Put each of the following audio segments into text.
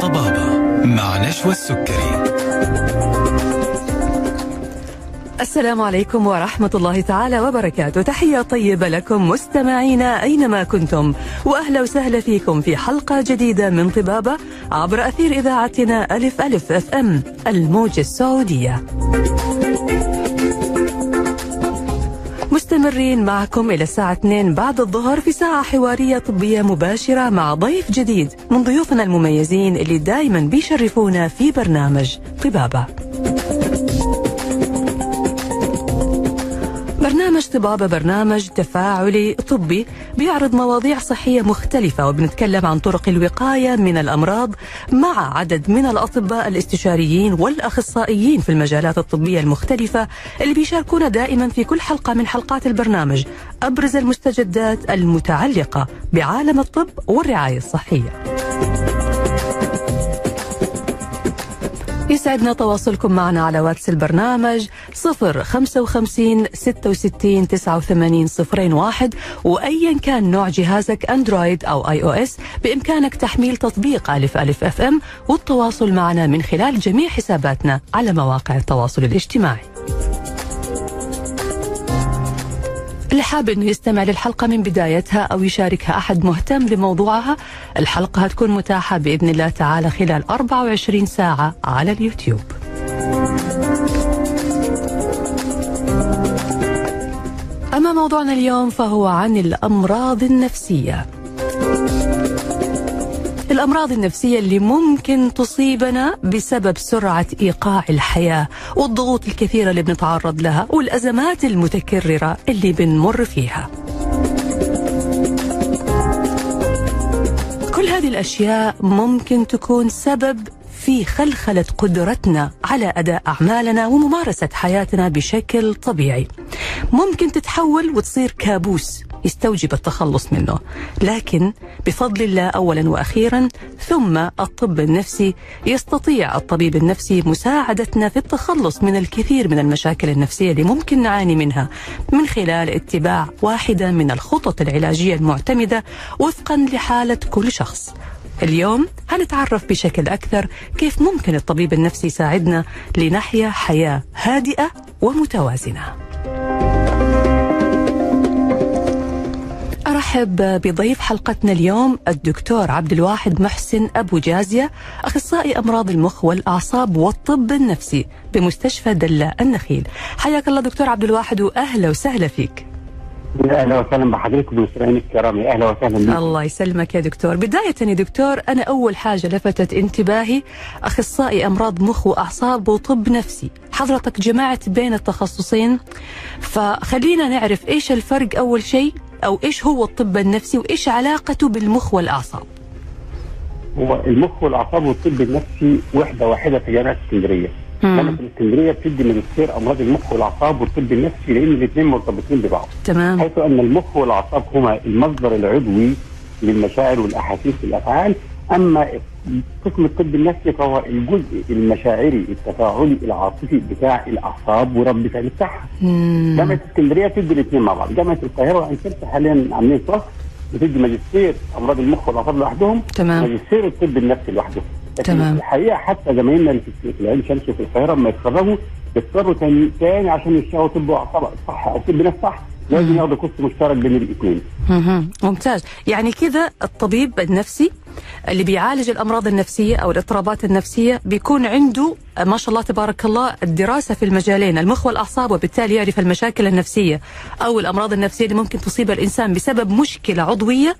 طبابة مع نشوى السكري. السلام عليكم ورحمة الله تعالى وبركاته. تحية طيبة لكم مستمعينا أينما كنتم. وأهلا وسهلا فيكم في حلقة جديدة من طبابة عبر أثير إذاعتنا ألف ألف أف أم الموجة السعودية. مستمرين معكم إلى الساعة 2 بعد الظهر في ساعة حوارية طبية مباشرة مع ضيف جديد من ضيوفنا المميزين اللي دائما بيشرفونا في برنامج طبابة. برنامج طبابة برنامج تفاعلي طبي بيعرض مواضيع صحية مختلفة وبنتكلم عن طرق الوقاية من الأمراض مع عدد من الأطباء الاستشاريين والأخصائيين في المجالات الطبية المختلفة اللي بيشاركونا دائما في كل حلقة من حلقات البرنامج أبرز المستجدات المتعلقة بعالم الطب والرعاية الصحية. يسعدنا تواصلكم معنا على واتس البرنامج 055 66 89 01 وأيا كان نوع جهازك Android أو iOS بإمكانك تحميل تطبيق ألف ألف FM والتواصل معنا من خلال جميع حساباتنا على مواقع التواصل الاجتماعي. اللي حاب إنه يستمع للحلقة من بدايتها أو يشاركها أحد مهتم بموضوعها الحلقة هتكون متاحة بإذن الله تعالى خلال 24 ساعة على اليوتيوب. أما موضوعنا اليوم فهو عن الأمراض النفسية. الأمراض النفسية اللي ممكن تصيبنا بسبب سرعة إيقاع الحياة والضغوط الكثيرة اللي بنتعرض لها والأزمات المتكررة اللي بنمر فيها. كل هذه الأشياء ممكن تكون سبب في خلخلة قدرتنا على أداء أعمالنا وممارسة حياتنا بشكل طبيعي. ممكن تتحول وتصير كابوس يستوجب التخلص منه. لكن بفضل الله أولا وأخيرا ثم الطب النفسي يستطيع الطبيب النفسي مساعدتنا في التخلص من الكثير من المشاكل النفسية اللي ممكن نعاني منها من خلال اتباع واحدة من الخطط العلاجية المعتمدة وفقا لحالة كل شخص. اليوم هنتعرف بشكل أكثر كيف ممكن الطبيب النفسي يساعدنا لنحيا حياة هادئة ومتوازنة. أرحب بضيف حلقتنا اليوم الدكتور عبد الواحد محسن أبو جازية أخصائي أمراض المخ والأعصاب والطب النفسي بمستشفى دلة النخيل. حياك الله دكتور عبد الواحد وأهلا وسهلا فيك. أهلا وسهلا بحضرتك ومستمعينك الكرام يا أهلا وسهلا بك الله يسلمك يا دكتور. بداية يا دكتور أنا أول حاجة لفتت انتباهي أخصائي أمراض مخ وأعصاب وطب نفسي. حضرتك جمعت بين التخصصين فخلينا نعرف إيش الفرق أول شيء أو إيش هو الطب النفسي وإيش علاقته بالمخ والأعصاب. هو المخ والأعصاب والطب النفسي وحدة واحدة في جامعة اسكندرية. جامعه الإسكندرية بتدي ماجستير أمراض المخ والأعصاب والطب النفسي لأن الاثنين مرتبطين ببعض. تمام. حيث أن المخ والأعصاب هما المصدر العضوي للمشاعر والأحاسيس والأفعال. أما قسم الطب النفسي فهو الجزء المشاعري التفاعلي العاطفي بتاع الأعصاب ورد فعل بتاعها. جامعة إسكندرية بتدي الاثنين مع بعض. جامعة القاهرة شمس حاليا عاملين فصل بتدي ماجستير أمراض المخ والأعصاب لوحدهم تمام. ماجستير الطب النفسي لوحده. لكن تمام. الحقيقة حتى زمايلنا اللي في العين شمس وفي القاهرة لما يتخرجوا بيضطروا تاني تاني عشان يشتغلوا طب صح أو طب نفس صح لازم ياخدوا كورس مشترك بين الاثنين. ممتاز يعني كذا الطبيب النفسي اللي بيعالج الأمراض النفسية أو الاضطرابات النفسية بيكون عنده ما شاء الله تبارك الله الدراسة في المجالين المخ والأعصاب وبالتالي يعرف المشاكل النفسية أو الأمراض النفسية اللي ممكن تصيب الإنسان بسبب مشكلة عضوية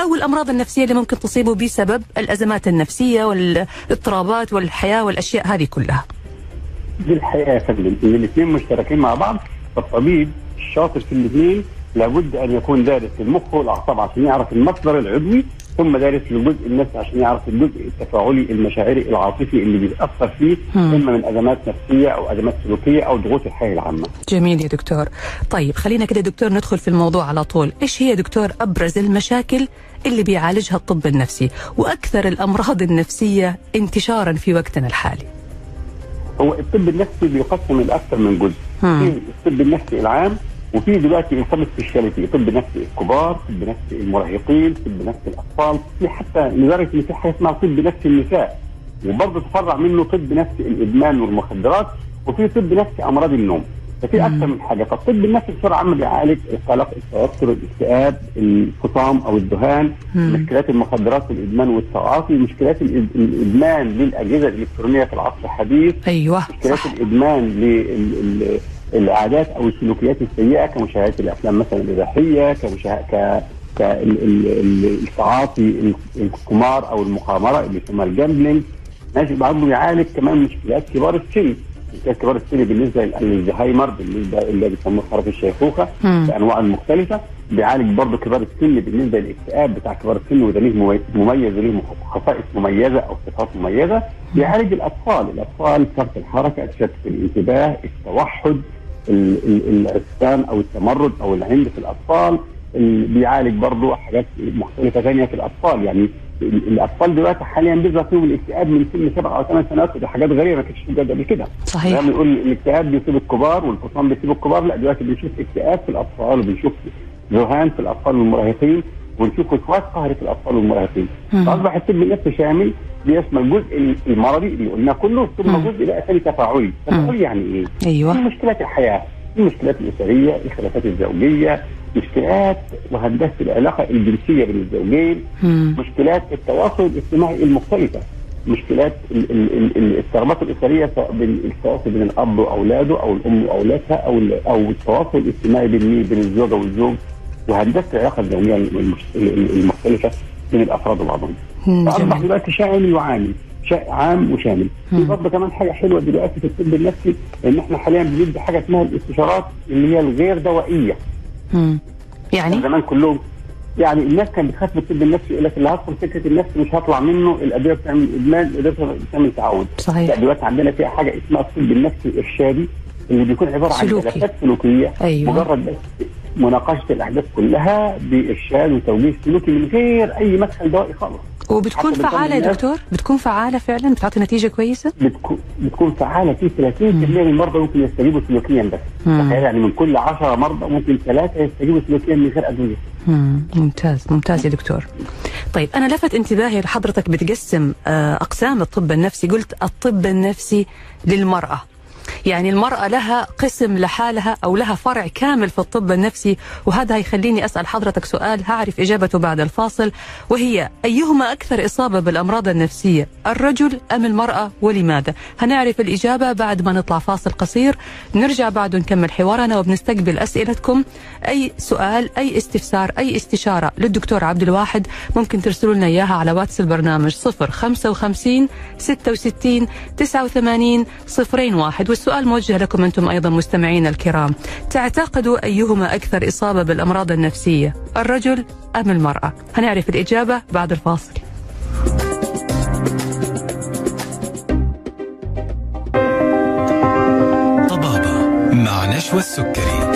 أو الأمراض النفسية اللي ممكن تصيبه بسبب الأزمات النفسية والاضطرابات والحياة والأشياء هذه كلها. دي الحقيقة يا فندم إن الاثنين مشتركين مع بعض فالطبيب الشاطر في الاثنين لابد أن يكون دارس المخ والأعصاب عشان يعرف المصدر العضوي ثم دارس الجزء النفسي عشان يعرف الجزء التفاعلي المشاعري العاطفي اللي بيتأثر فيه. اما من أزمات نفسية أو أزمات سلوكية أو ضغوط الحياة العامة. جميل يا دكتور. طيب خلينا كده دكتور ندخل في الموضوع على طول، إيش هي دكتور أبرز المشاكل اللي بيعالجها الطب النفسي وأكثر الأمراض النفسية انتشارا في وقتنا الحالي؟ هو الطب النفسي بيقسم لاكثر من جزء. في الطب النفسي العام وفي دلوقتي ال subspecialty طب نفسي الكبار طب نفسي المراهقين طب نفسي الأطفال في حتى لدرجه ان في حاجة اسمها طب نفسي النساء. وبرضه تفرع منه طب نفسي الإدمان والمخدرات وفي طب نفسي أمراض النوم. ففي أكثر من حاجة. فالطب النفسي بصوره عامه بيعالج القلق التوتر الاكتئاب الفصام أو الذهان مم. مشكلات المخدرات والادمان والتعاطي مشكلات الإدمان للأجهزة الإلكترونية في العصر الحديث أيوه مشكلات صح. الإدمان للعادات أو السلوكيات السيئة كمشاهده الأفلام مثلا الإباحية كمشاهده ك كالتعاطي القمار أو المقامرة اللي يسمى الجامبلينج. ماشي بعضه يعالج كمان مشكلات كبار السن. مشكلات كبار السن بالنسبة للزهايمر بالنسبة اللي بيسموه خرف الشيخوخة. بأنواع المختلفه بيعالج برضه كبار السن بالنسبة للاكتئاب بتاع كبار السن وده ليه ممي- مميز وليه خصائص مميزة أو صفات مميزة. بيعالج الأطفال. الأطفال فرط الحركة تشتت الانتباه التوحد ال- ال- العصيان أو التمرد أو العند في الاطفال ال- بيعالج برضه حاجات مختلفة ثانية في الاطفال. يعني ال- الاطفال دلوقتي حاليا بيظهر فيهم الاكتئاب من سن سبع أو ثمان سنوات ودي حاجات غريبة ما كانتش موجوده قبل كده. صحيح. يعني بنقول الاكتئاب بيصيب الكبار والفصام بيصيب الكبار. لا دلوقتي بنشوف اكتئاب في الاطفال وبنشوف ذهان في الاطفال والمراهقين ونشوف وسواس قهري في الاطفال والمراهقين. فأصبح الطب النفسي شامل بيشمل الجزء المرضي اللي قلناه كله ثم مم. جزء بقى ثاني تفاعلي تفاعلي يعني إيه؟ أيوه في مشكلات الحياة المشكلات الأسرية الخلافات الزوجية مشكلات وهندسه العلاقة الجنسية بين الزوجين مم. مشكلات التواصل الاجتماعي المختلفة مشكلات ال- ال- ال- ال- الثغرات الأسرية سواء بين التواصل بين الأب وأولاده أو الأم وأولادها أو ال- أو التواصل الاجتماعي بين؟ بين الزوجة والزوج وهندسة العلاقة الزوجية المش- ال- ال- المختلفة بين الأفراد وبعضهم. جميل دلوقتي شامل وعامل عام وشامل. في. برضه كمان حاجة حلوة دلوقتي في الطب النفسي إن إحنا حاليا بندي حاجة اسمها الاستشارات اللي هي الغير دوائية. مم. يعني زمان كلهم يعني الناس كانت بتخاف من الطب النفسي يقول لك اللي هدخل فكرة النفس مش هطلع منه الأدوية بتعمل إدمان الأدوية بتعمل تعود صحيح دلوقتي عندنا فيها حاجة اسمها الطب النفسي الإرشادي اللي بيكون عبارة عن. جلسات سلوكية أيوة. مجرد بس مناقشة الأحداث كلها بإرشاد وتوجيه سلوكي من غير أي مدخل دوائي خالص وبتكون حتى فعالة يا دكتور؟ بتكون فعالة فعلا؟ بتعطي نتيجة كويسة؟ بتكون بتكون فعالة في 30% من المرضى ممكن يستجيبوا سلوكيا بس. تخيل يعني من كل 10 مرضى ممكن ثلاثة يستجيبوا سلوكيا من غير أدوية. مم. ممتاز ممتاز يا دكتور. طيب أنا لفت انتباهي لحضرتك بتقسم آه، أقسام الطب النفسي. قلت الطب النفسي للمرأة. يعني المرأة لها قسم لحالها أو لها فرع كامل في الطب النفسي. وهذا هيخليني أسأل حضرتك سؤال هعرف إجابته بعد الفاصل. وهي أيهما أكثر إصابة بالأمراض النفسية الرجل أم المرأة ولماذا؟ هنعرف الإجابة بعد ما نطلع فاصل قصير. نرجع بعد نكمل حوارنا وبنستقبل أسئلتكم. أي سؤال أي استفسار أي استشارة للدكتور عبد الواحد ممكن ترسلوا لنا إياها على واتس البرنامج 055 66 89 01 والسؤال موجه لكم أنتم أيضا مستمعين الكرام. تعتقدوا أيهما أكثر إصابة بالأمراض النفسية الرجل أم المرأة؟ هنعرف الإجابة بعد الفاصل. طبابة مع نشوى السكري.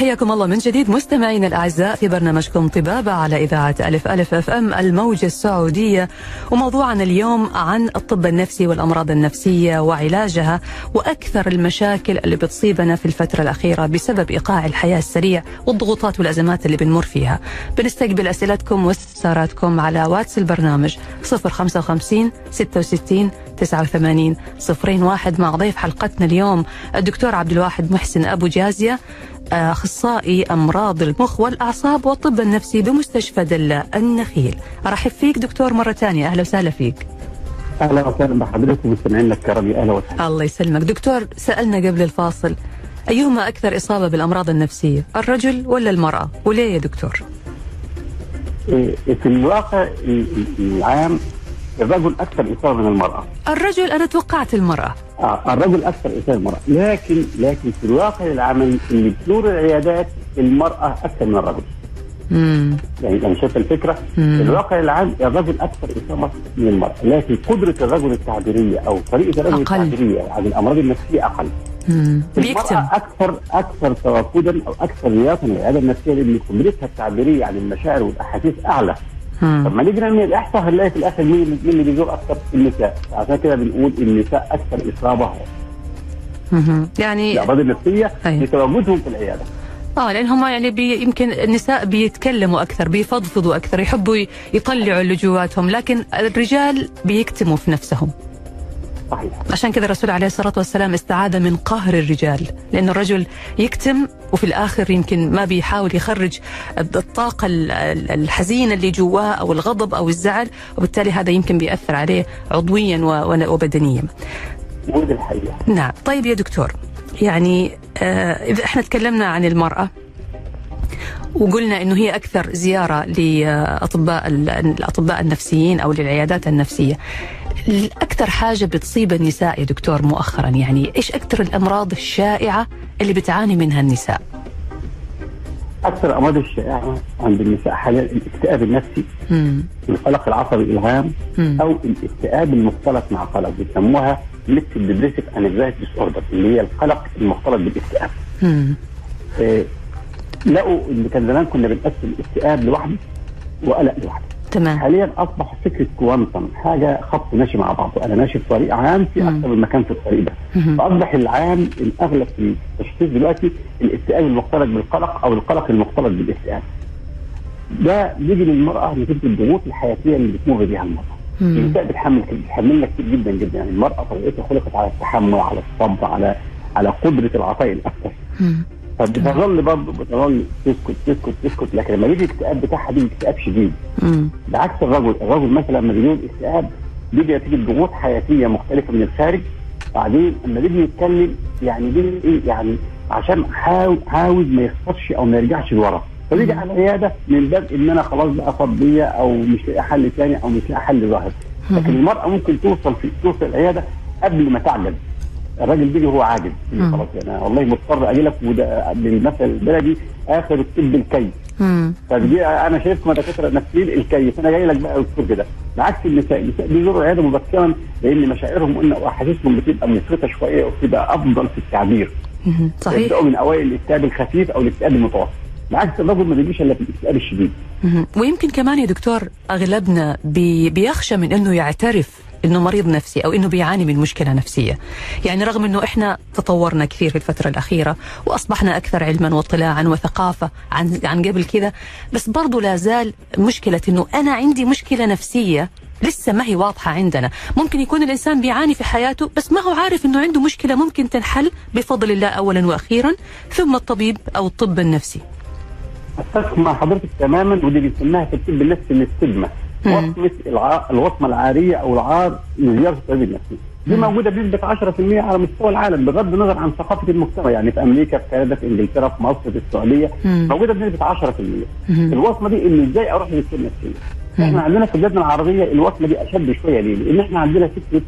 حياكم الله من جديد مستمعينا الأعزاء في برنامجكم طبابة على إذاعة ألف ألف أف أم الموجة السعودية وموضوعنا اليوم عن الطب النفسي والأمراض النفسية وعلاجها وأكثر المشاكل اللي بتصيبنا في الفترة الأخيرة بسبب إيقاع الحياة السريع والضغوطات والأزمات اللي بنمر فيها. بنستقبل أسئلتكم واستفساراتكم على واتس البرنامج 055 66 89 01 مع ضيف حلقتنا اليوم الدكتور عبد الواحد محسن أبو جازية أخصائي أمراض المخ والأعصاب والطب النفسي بمستشفى دلة النخيل. أرحب فيك دكتور مرة ثانية أهلا وسهلا فيك. أهلا وسهلا بحضرتك ومستمعينا الكرام أهلا وسهلا الله يسلمك دكتور سألنا قبل الفاصل أيهما أكثر إصابة بالأمراض النفسية الرجل ولا المرأة وليه يا دكتور؟ إيه، في الواقع ال- ال- العام الرجل أكثر اصابه من المرأة. الرجل أنا توقعت المرأة. آه الرجل أكثر اصابه من المرأة. لكن لكن في الواقع العملي اللي بتدور العيادات المرأة أكثر من الرجل. امم يعني أنا شايف الفكرة؟ مم. الواقع العام الرجل أكثر اصابه من المرأة. لكن قدرة الرجل التعبيرية أو طريقة الرجل أقل. التعبيرية عن الأمراض النفسية أقل. امم المرأة بيكتم. أكثر أكثر توافدا أو أكثر رياضه من العياده النفسية لأن قدرتها التعبيرية عن المشاعر والأحاسيس أعلى. مم. طب ما نيجي نعمل الإحصاء هنلاقي في الآخر مين اللي- مين اللي بيزور أكثر النساء؟ عشان كده بنقول النساء أكثر إصابة. يعني الامراض النفسية أيوة. لتواجدهم في العيادة. آه لأن هم يعني بي يمكن النساء بيتكلموا أكثر بيفضفضوا أكثر يحبوا يطلعوا اللي جواتهم لكن الرجال بيكتموا في نفسهم. صحيح. عشان كذا الرسول عليه الصلاة والسلام استعاذ من قهر الرجال لأن الرجل يكتم وفي الآخر يمكن ما بيحاول يخرج الطاقة ال- ال- الحزينة اللي جواه أو الغضب أو الزعل وبالتالي هذا يمكن بيأثر عليه عضويا وبدنيا. نعم. طيب يا دكتور يعني آه إذا إحنا تكلمنا عن المرأة وقلنا إنه هي أكثر زيارة لأطباء ال- الأطباء النفسيين أو للعيادات النفسية. أكثر حاجة بتصيب النساء يا دكتور مؤخرا يعني إيش أكثر الأمراض الشائعة اللي بتعاني منها النساء؟ أكثر الأمراض الشائعة عند النساء حاليا الاكتئاب النفسي مم. القلق العصبي إلهام مم. أو الاكتئاب المختلط مع قلق بيسموها mixed depressive anxiety disorder اللي هي القلق المختلط بالاكتئاب. آه، لقوا إن كان زمان كنا بنقسم الاكتئاب لوحده وقلق لوحده. تمام حاليا أصبح فكرة continuum حاجة خط ماشي مع بعضه أنا ماشي في طريق عام في. أكثر من مكان في الطريق ده. فأصبح العام الاغلب في التشخيص دلوقتي الاكتئاب المختلط بالقلق أو القلق المختلط بالإكتئاب ده بيجي للمرأة نتيجه الضغوط الحياتية اللي بتمر بيها المرأة. النساء بتحمل بتحملنا كتير جدا جدا يعني المرأة طبيعتها خلقت على التحمل على الصبر على على قدرة العطاء الأكثر. فبتظل برضه بتظل تسكت تسكت تسكت لكن لما بيجي الاكتئاب بتاعها بيجي اكتئاب شديد. بعكس الرجل الرجل مثلا لما بيجي له الاكتئاب بيجي نتيجه ضغوط حياتية مختلفة من الخارج. بعدين لما بيجي يتكلم يعني بيجي إيه يعني عشان حاول عاوز ما يخسرش أو ما يرجعش لورا. فبيجي على العيادة من باب إن أنا خلاص بقى فضية أو مش لاقي حل ثاني أو مش لاقي حل ظاهر. لكن المرأة ممكن توصل في توصل العيادة قبل ما تعجز الراجل بيجي هو عاجز. خلاص أنا والله مضطر أجي لك بالمثل البلدي آخر الطب الكي. فدي أنا شايفكم دكاترة نفسيين الكيف أنا جاي لك بقى دكتور كده بعكس النساء النساء بيزوروا العياده مبكرا لأن مشاعرهم قلنا واحاسيسهم بتبقى مفرطة شوية وبتبقى أفضل في التعبير. صحيح يبداوا من أوائل الاكتئاب الخفيف أو الاكتئاب المتوسط بعكس الرجل ما بيجيش إلا في الاكتئاب الشديد. ويمكن كمان يا دكتور أغلبنا بي بيخشى من إنه يعترف إنه مريض نفسي أو إنه بيعاني من مشكلة نفسية. يعني رغم إنه إحنا تطورنا كثير في الفترة الأخيرة وأصبحنا أكثر علما واطلاعا وثقافة عن عن قبل كذا بس برضو لا زال مشكلة إنه أنا عندي مشكلة نفسية لسه ما هي واضحة عندنا ممكن يكون الإنسان بيعاني في حياته بس ما هو عارف أنه عنده مشكلة ممكن تنحل بفضل الله أولا وأخيرا ثم الطبيب أو الطب النفسي اتفق مع حضرتك تماما ودي بنسميها في الطب النفسي الاستجمة. وصمة الع... الوصمة العارية أو العار لزيارة الطبيب النفسي دي. موجودة بنسبة 10% على مستوى العالم بغض النظر عن ثقافة المجتمع يعني في أمريكا في كندا في إنجلترا في مصر في السعودية. موجودة بنسبة 10% مم. الوصمة دي إن إزاي أروح للدكتور نفسي مم. إحنا عندنا في بلادنا العربية الوصمة دي أشد شوية ليه؟ لأن إحنا عندنا فكرة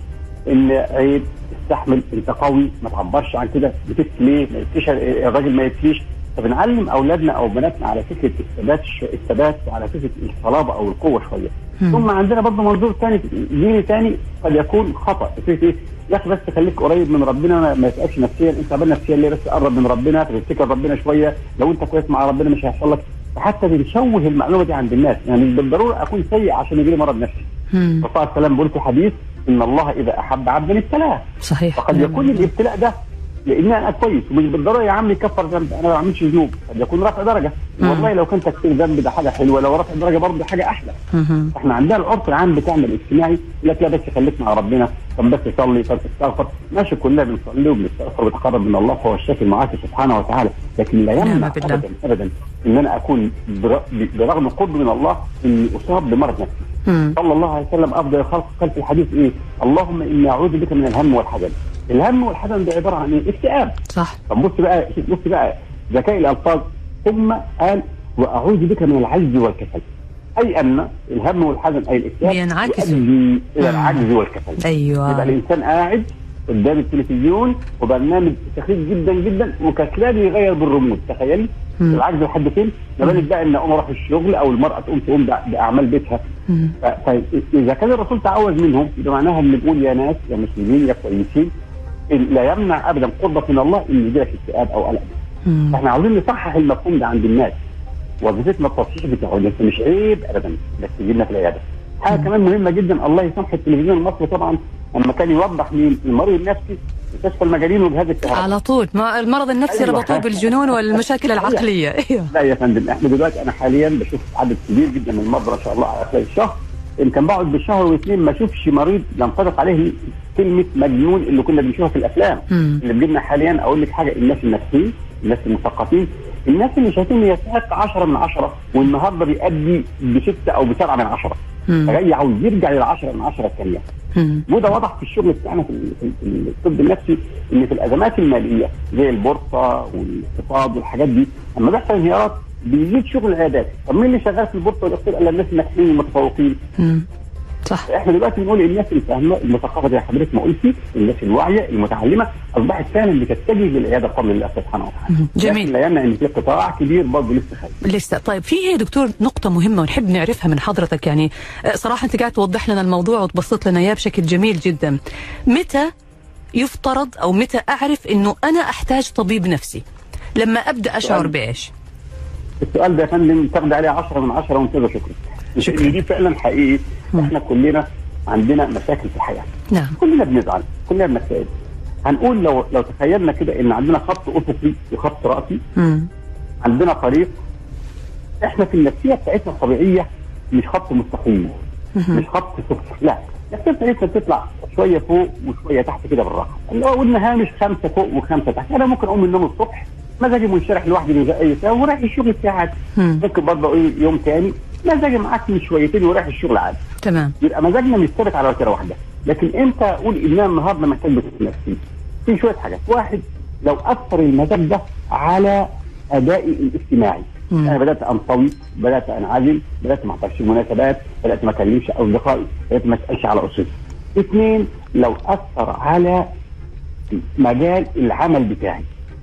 إن عيب استحمل أنت قوي ما تعبرش عن كده بتبكي ليه؟ ما الراجل ما يبكيش فبنعلم أولادنا أو بناتنا على فكرة الثبات الثبات وعلى فكرة الصلابه أو القوة شوية. ثم عندنا برضه منظور ثاني ديني ثاني قد يكون خطأ. فكرة إيه؟ يا أخي بس خليك قريب من ربنا ما- يتعبش نفسيا أنت تعبان نفسيا ليه بس قرب من ربنا؟ تفتكر ربنا شوية؟ لو أنت كويس مع ربنا مش هيحصل لك. حتى بنشوه المعلومة دي عند الناس. يعني مش بالضرورة أكون سيء عشان يجي لي مرض نفسي. الرسول عليه السلام بيقول في حديث إن الله إذا أحب عبدا ابتلاه. صحيح. فقد يكون الابتلاء ده لأن أنا كويس. ومش بالضرورة يا عم يكفر ذنب. أنا ما بعملش ذنوب. قد يكون رفع درجة. والله لو كان تكفير ذنب ده حاجة حلوة لو رفع درجة برضه حاجة أحلى. إحنا عندنا العرف العام بتاعنا الاجتماعي. يقول لك لا بس خليك مع ربنا. طب بس صلي طب استغفر ماشي كلنا بنصلي وبنستغفر وبنتقرب من الله فهو الشافي المعافي سبحانه وتعالى لكن لا نعم يمنع بالله. ابدا ابدا إن أنا أكون بر- برغم قرب من الله إني أصاب بمرض نفسي. صلى الله عليه وسلم أفضل الخلق قال في الحديث إيه؟ اللهم إني أعوذ بك من الهم والحزن. الهم والحزن ده عبارة عن إيه؟ اكتئاب. صح طب بص بقى بص بقى ذكاء الألفاظ ثم قال وأعوذ بك من العجز والكسل. أي أن الهم والحزن أي الإكتئاب بينعكسوا. يؤدي إلى. العجز والكسل. يبقى أيوه الإنسان قاعد قدام التلفزيون وبرنامج سخيف جدا جدا وكسلان يغير بالريموت تخيلي. العجز لحد فين؟ ما بالك بقى إن اقوم أروح الشغل أو المرأة تقوم تقوم بأعمال بيتها فاذا كان الرسول تعوذ منهم يبقى معناها إن بنقول يا ناس يا مسلمين يا كويسين لا يمنع ابدا قربة من الله إن يجي لك اكتئاب أو قلق. إحنا عاوزين نصحح المفهوم ده عند الناس وظيفتنا التصحيح بتاعه ده مش عيب ابدا بس تجينا في العيادة. حاجة كمان مهمة جدا الله يسامح التلفزيون المصري طبعا لما كان يوضح مين المريض النفسي مستشفى المجانين وجهاز الكهرباء على طول. ما المرض النفسي أيوة. ربطوه بالجنون والمشاكل العقلية. أيوه. لا يا فندم إحنا دلوقتي أنا حاليا بشوف عدد كبير جدا من المرضى ما شاء الله على خلال الشهر. يمكن بقعد بالشهر واثنين ما اشوفش مريض ينطبق عليه كلمة مجنون اللي كنا بنشوفها في الأفلام. مم. اللي بيجينا حاليا أقول لك حاجة الناس النفسيين الناس المثقفين الناس اللي شايفين يستحق 10 من 10 والنهاردة بيأدي بستة أو بسبعة من 10 مم. فجاي عاوز يرجع لل 10 من 10 الثانية. وده واضح في الشغل بتاعنا في الطب النفسي إن في الأزمات المالية زي البورصة والاقتصاد والحاجات دي لما بيحصل انهيارات بيزيد شغل العيادات، طب مين اللي شغال في البورصة والإقتصاد إلا الناس الناجحين المتفوقين؟ صح إحنا دلوقتي بنقول الناس الفاهمه المثقفه زي حضرتك ما قلتي، الناس الواعية المتعلمة أصبحت فعلا بتتجه للعيادة بفضل الله سبحانه وتعالى. جميل. لا يمنع إن في قطاع كبير برضه لسه خايف. لسه طيب في يا دكتور نقطة مهمة ونحب نعرفها من حضرتك يعني آه، صراحة أنت قاعد توضح لنا الموضوع وتبسط لنا إياه بشكل جميل جدا متى يفترض أو متى أعرف أنه أنا أحتاج طبيب نفسي لما أبدأ أشعر سؤال. بإيش السؤال ده يا فندم تاخد عليه 10 من 10 وانتظر شكرا. إن دي فعلا حقيقي. إحنا كلنا عندنا مشاكل في الحياة. نعم. كلنا بنزعل كلنا بنكتئب. هنقول لو لو تخيلنا كده إن عندنا خط افقي وخط رأسي. عندنا طريق. إحنا في النفسية بتاعتنا الطبيعية مش خط مستقيم. مش خط صفر لا النفسية بتاعتنا بتطلع شوية فوق وشوية تحت كده بالراحة. اللي هو قلنا هامش خمسة فوق وخمسة تحت. أنا ممكن أقوم من النوم الصبح مزاجي منشرح لوحدي من اي سبب ورايح الشغل مم. ممكن برضه أقول يوم تاني مزاجي معاك من شويتين ورايح الشغل عادي تمام. يبقى مزاجنا مش ثابت على وتيرة واحدة. لكن إمتى؟ أقول ان أنا النهارده محتاج دكتور نفسي في شوية حاجات. واحد لو أثر المزاج ده على ادائي الاجتماعي. مم. أنا بدأت أنطوي بدأت أنعزل بدأت ما احضرش مناسبات بدأت ما أكلمش أصدقائي بدأت ما أسألش على أسرتي. اثنين لو أثر على مجال العمل بتاعي.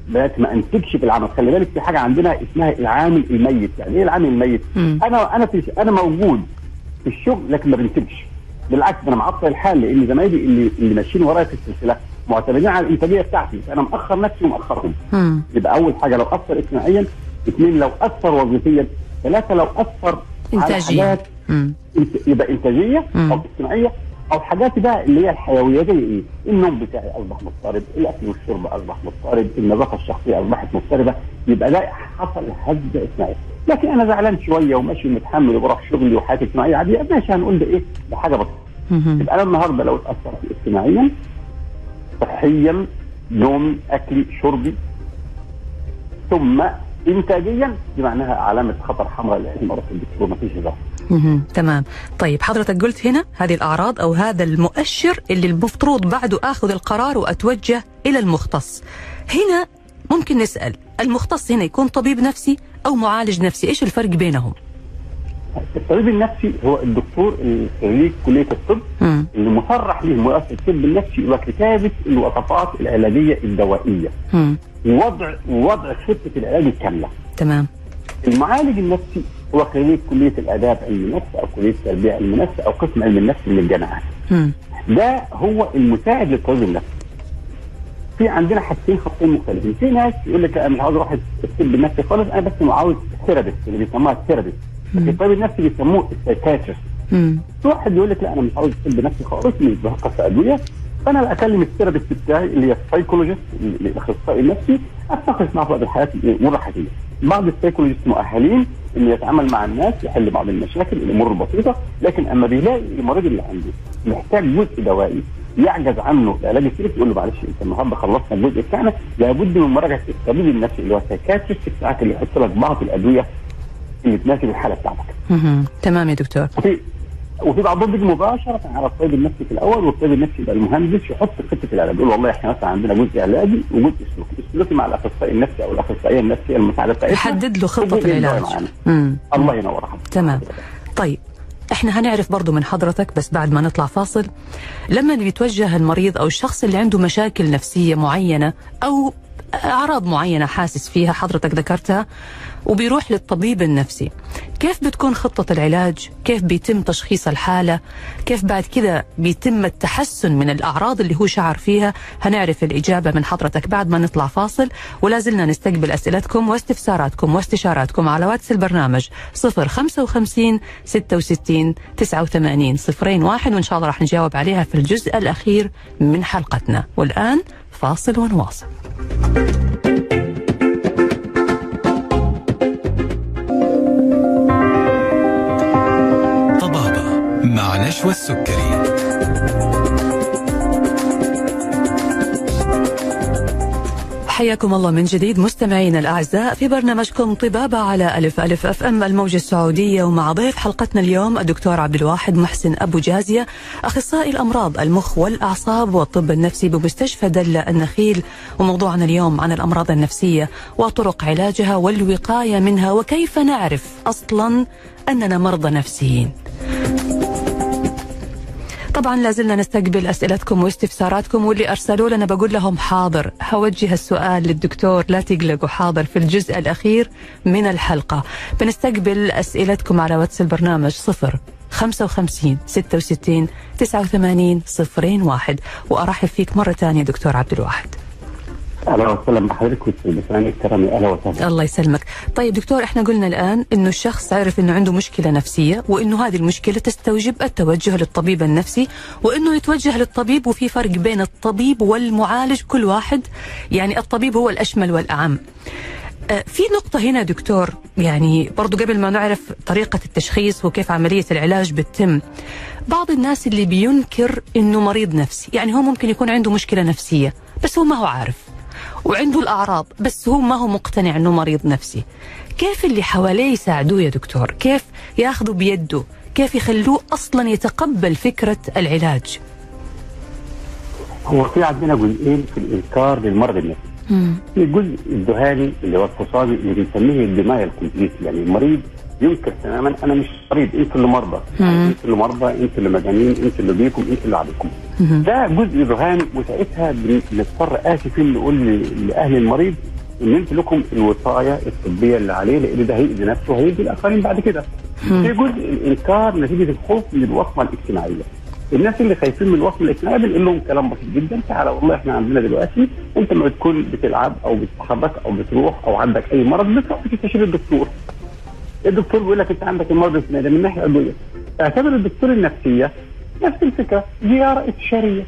بدات ما انتجش في العمل. خلي بالك في حاجة عندنا اسمها العامل الميت. يعني إيه العامل الميت؟ مم. أنا أنا في أنا موجود في الشغل لكن ما بنتجش. بالعكس أنا معطل الحال لأن زمايلي اللي اللي ماشيين ورايا في السلسلة معتمدين على الإنتاجية بتاعتي. فأنا مأخر نفسي ومأخرهم. يبقى أول حاجة لو أثر اجتماعيا اثنين لو أثر وظيفيا ثلاثة لو أثر على إنتاجية حاجات يبقى إنتاجية مم. أو اجتماعية. أو حاجات بقى اللي هي الحيوية زي إيه؟ النوم بتاعي أصبح مضطرب، الأكل والشرب أصبح مضطرب، النظافة الشخصية أصبحت مضطربة، يبقى ده حصل هزه اجتماعيه، لكن أنا زعلان شوية وماشي متحمل وبروح شغلي وحياتي اجتماعيه عادية ماشي هنقول ده إيه؟ ده حاجة بسيطة. يبقى أنا النهارده لو اتأثرت اجتماعيا صحيا نومي اكلي شربي ثم انتاجيا دي معناها علامة خطر حمراء أروح الدكتور ما فيش. تمام. طيب حضرتك قلت هنا هذه الأعراض أو هذا المؤشر اللي المفروض بعده أخذ القرار وأتوجه إلى المختص. هنا ممكن نسأل المختص هنا يكون طبيب نفسي أو معالج نفسي؟ إيش الفرق بينهم؟ الطبيب النفسي هو الدكتور اللي خريج كلية الطب. اللي مصرح له مؤسسه الطب النفسي وكتابه الوصفات العلاجية الدوائية. ووضع ووضع خطة العلاج الكاملة. تمام المعالج النفسي هو خريج كلية الآداب علم النفس أو كلية التربية علم النفس أو قسم علم النفس من الجامعات. ده هو المساعد للطبيب النفسي. في عندنا حاجتين خطين مختلفين، في ناس يقول لك أنا مش عاوز أروح الطب النفسي خالص أنا بس عاوز therapist اللي بيسموها ال therapist. لكن الطبيب النفسي بيسموه ال psychiatrist. مم. في واحد يقول لك لا أنا مش عاوز طب نفسي خالص مش بفكر في ادويه فانا اكلم ال therapist بتاعي اللي هي ال psychologist الاخصائي النفسي اتناقش معه في وقت الحياة والراحتيه. بعض ال psychologist مؤهلين إنه يتعامل مع الناس يحل بعض المشاكل الأمور البسيطه لكن أما بيلاقي المريض اللي عنده محتاج جزء دوائي يعجز عنه العلاج السلوكي يقول له معلش أنت النهارده خلصنا الجزء بتاعنا لابد من مراجعة الطبيب النفسي اللي هو ال psychiatrist بتاعك اللي يحط لك بعض الأدوية اللي تناسب الحالة بتاعتك. تمام يا دكتور. وفي وفي بعضهم بيجي مباشرة على الطبيب النفسي في الأول والطبيب النفسي يبقى المهندس يحط خطة العلاج. يقول والله إحنا مثلا عندنا جزء علاجي وجزء سلوكي، السلوكي مع الاخصائي النفسي أو الأخصائية النفسية المساعدة بتاعتنا. يحدد له الدواء العلاج. الله ينور. حضرتك تمام. طيب إحنا هنعرف برضو من حضرتك بس بعد ما نطلع فاصل لما بيتوجه المريض أو الشخص اللي عنده مشاكل نفسية معينة أو أعراض معينة حاسس فيها حضرتك ذكرتها وبيروح للطبيب النفسي. كيف بتكون خطة العلاج؟ كيف بيتم تشخيص الحالة؟ كيف بعد كذا بيتم التحسن من الأعراض اللي هو شعر فيها؟ هنعرف الإجابة من حضرتك بعد ما نطلع فاصل ولا زلنا نستقبل أسئلتكم واستفساراتكم واستشاراتكم على واتس البرنامج 055 66 89 01 وإن شاء الله راح نجاوب عليها في الجزء الأخير من حلقتنا. والآن فاصل ونواصل. مع نشوى السكري حياكم الله من جديد مستمعينا الأعزاء في برنامجكم طبابة على ألف ألف أف أم الموجة السعودية ومع ضيف حلقتنا اليوم الدكتور عبد الواحد محسن أبو جازية أخصائي الأمراض المخ والأعصاب والطب النفسي بمستشفى دلة النخيل. وموضوعنا اليوم عن الأمراض النفسية وطرق علاجها والوقاية منها وكيف نعرف أصلا أننا مرضى نفسيين. طبعا لازلنا نستقبل أسئلتكم واستفساراتكم واللي ارسلوا لنا بقول لهم حاضر. هوجه السؤال للدكتور لا تقلقوا حاضر في الجزء الأخير من الحلقة. بنستقبل أسئلتكم على واتس البرنامج صفر 55 66 89 صفرين واحد. وأرحب فيك مرة ثانية دكتور عبد الواحد. أهلا وسهلا بحضرتك والمستمعين الكرام أهلا وسهلا. الله يسلمك. طيب دكتور إحنا قلنا الآن إنه الشخص عرف إنه عنده مشكلة نفسية وإنه هذه المشكلة تستوجب التوجه للطبيب النفسي وإنه يتوجه للطبيب وفي فرق بين الطبيب والمعالج كل واحد يعني الطبيب هو الأشمل والأعم. آه، في نقطة هنا دكتور يعني برضو قبل ما نعرف طريقة التشخيص وكيف عملية العلاج بتتم بعض الناس اللي بينكر إنه مريض نفسي يعني هو ممكن يكون عنده مشكلة نفسية بس هو ما هو عارف. وعنده الأعراض بس هو ما هو مقتنع أنه مريض نفسي. كيف اللي حواليه يساعدوه يا دكتور؟ كيف ياخذوا بيده؟ كيف يخلوه أصلا يتقبل فكرة العلاج؟ هو في عندنا جزئين في الإنكار للمرض النفسي. الجزء الذهاني اللي هو الفصامي اللي بنسميه الدماء الكومبليت يعني المريض ينكر تماما أنا مش مريض أنتوا اللي مرضى أنتوا اللي مرضى أنتوا اللي مجانين أنتوا اللي بيكم أنتوا اللي عليكم ده جزء ذهاني وساعتها بنضطر آسفين نقول لأهل المريض إن أنتوا لكم الوصايه الطبية اللي عليه لأن ده هيأذي نفسه وهيأذي الآخرين بعد كده. في جزء الإنكار نتيجة الخوف من الوصمة الاجتماعية. الناس اللي خايفين من الوصمة الاجتماعية بنقول لهم كلام بسيط جدا تعالى والله إحنا عندنا دلوقتي أنت لما بتكون بتلعب أو بتتحرك أو بتروح أو عندك أي مرض بتروح تستشير الدكتور. الدكتور بيقول لك انت عندك المرض الفلاني من الناحيه العضويه. اعتبر الدكتور النفسية نفس الفكرة زيارة استشاريه.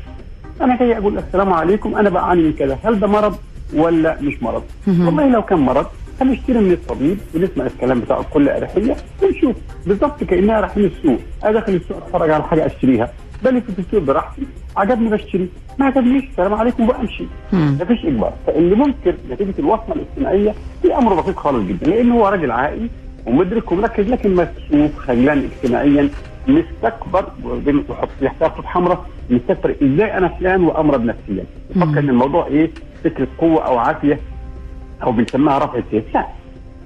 أنا جاي أقول السلام عليكم أنا بعاني من كذا. هل ده مرض ولا مش مرض؟ والله لو كان مرض هنشتري من الطبيب ونسمع الكلام بتاعه بكل أريحية ونشوف. بالظبط كأنها رايحين السوق. أنا داخل السوق أتفرج على حاجة أشتريها. بلف في السوق براحتي عجبني بشتري. ما عجبنيش السلام عليكم وأمشي. مفيش إجبار. فاللي ممكن نتيجة الوصمة الاجتماعية في أمر بسيط خالص جدا. لأن هو راجل عاقل ومدرك ومركز لكن مكسوف خجلان اجتماعيا مستكبر يحتاج خط حمراء مستكبر إزاي أنا فلان وأمرض نفسيا؟ يفكر إن الموضوع إيه؟ فكره قوة أو عافية أو بنسميها رفع السيف. لا.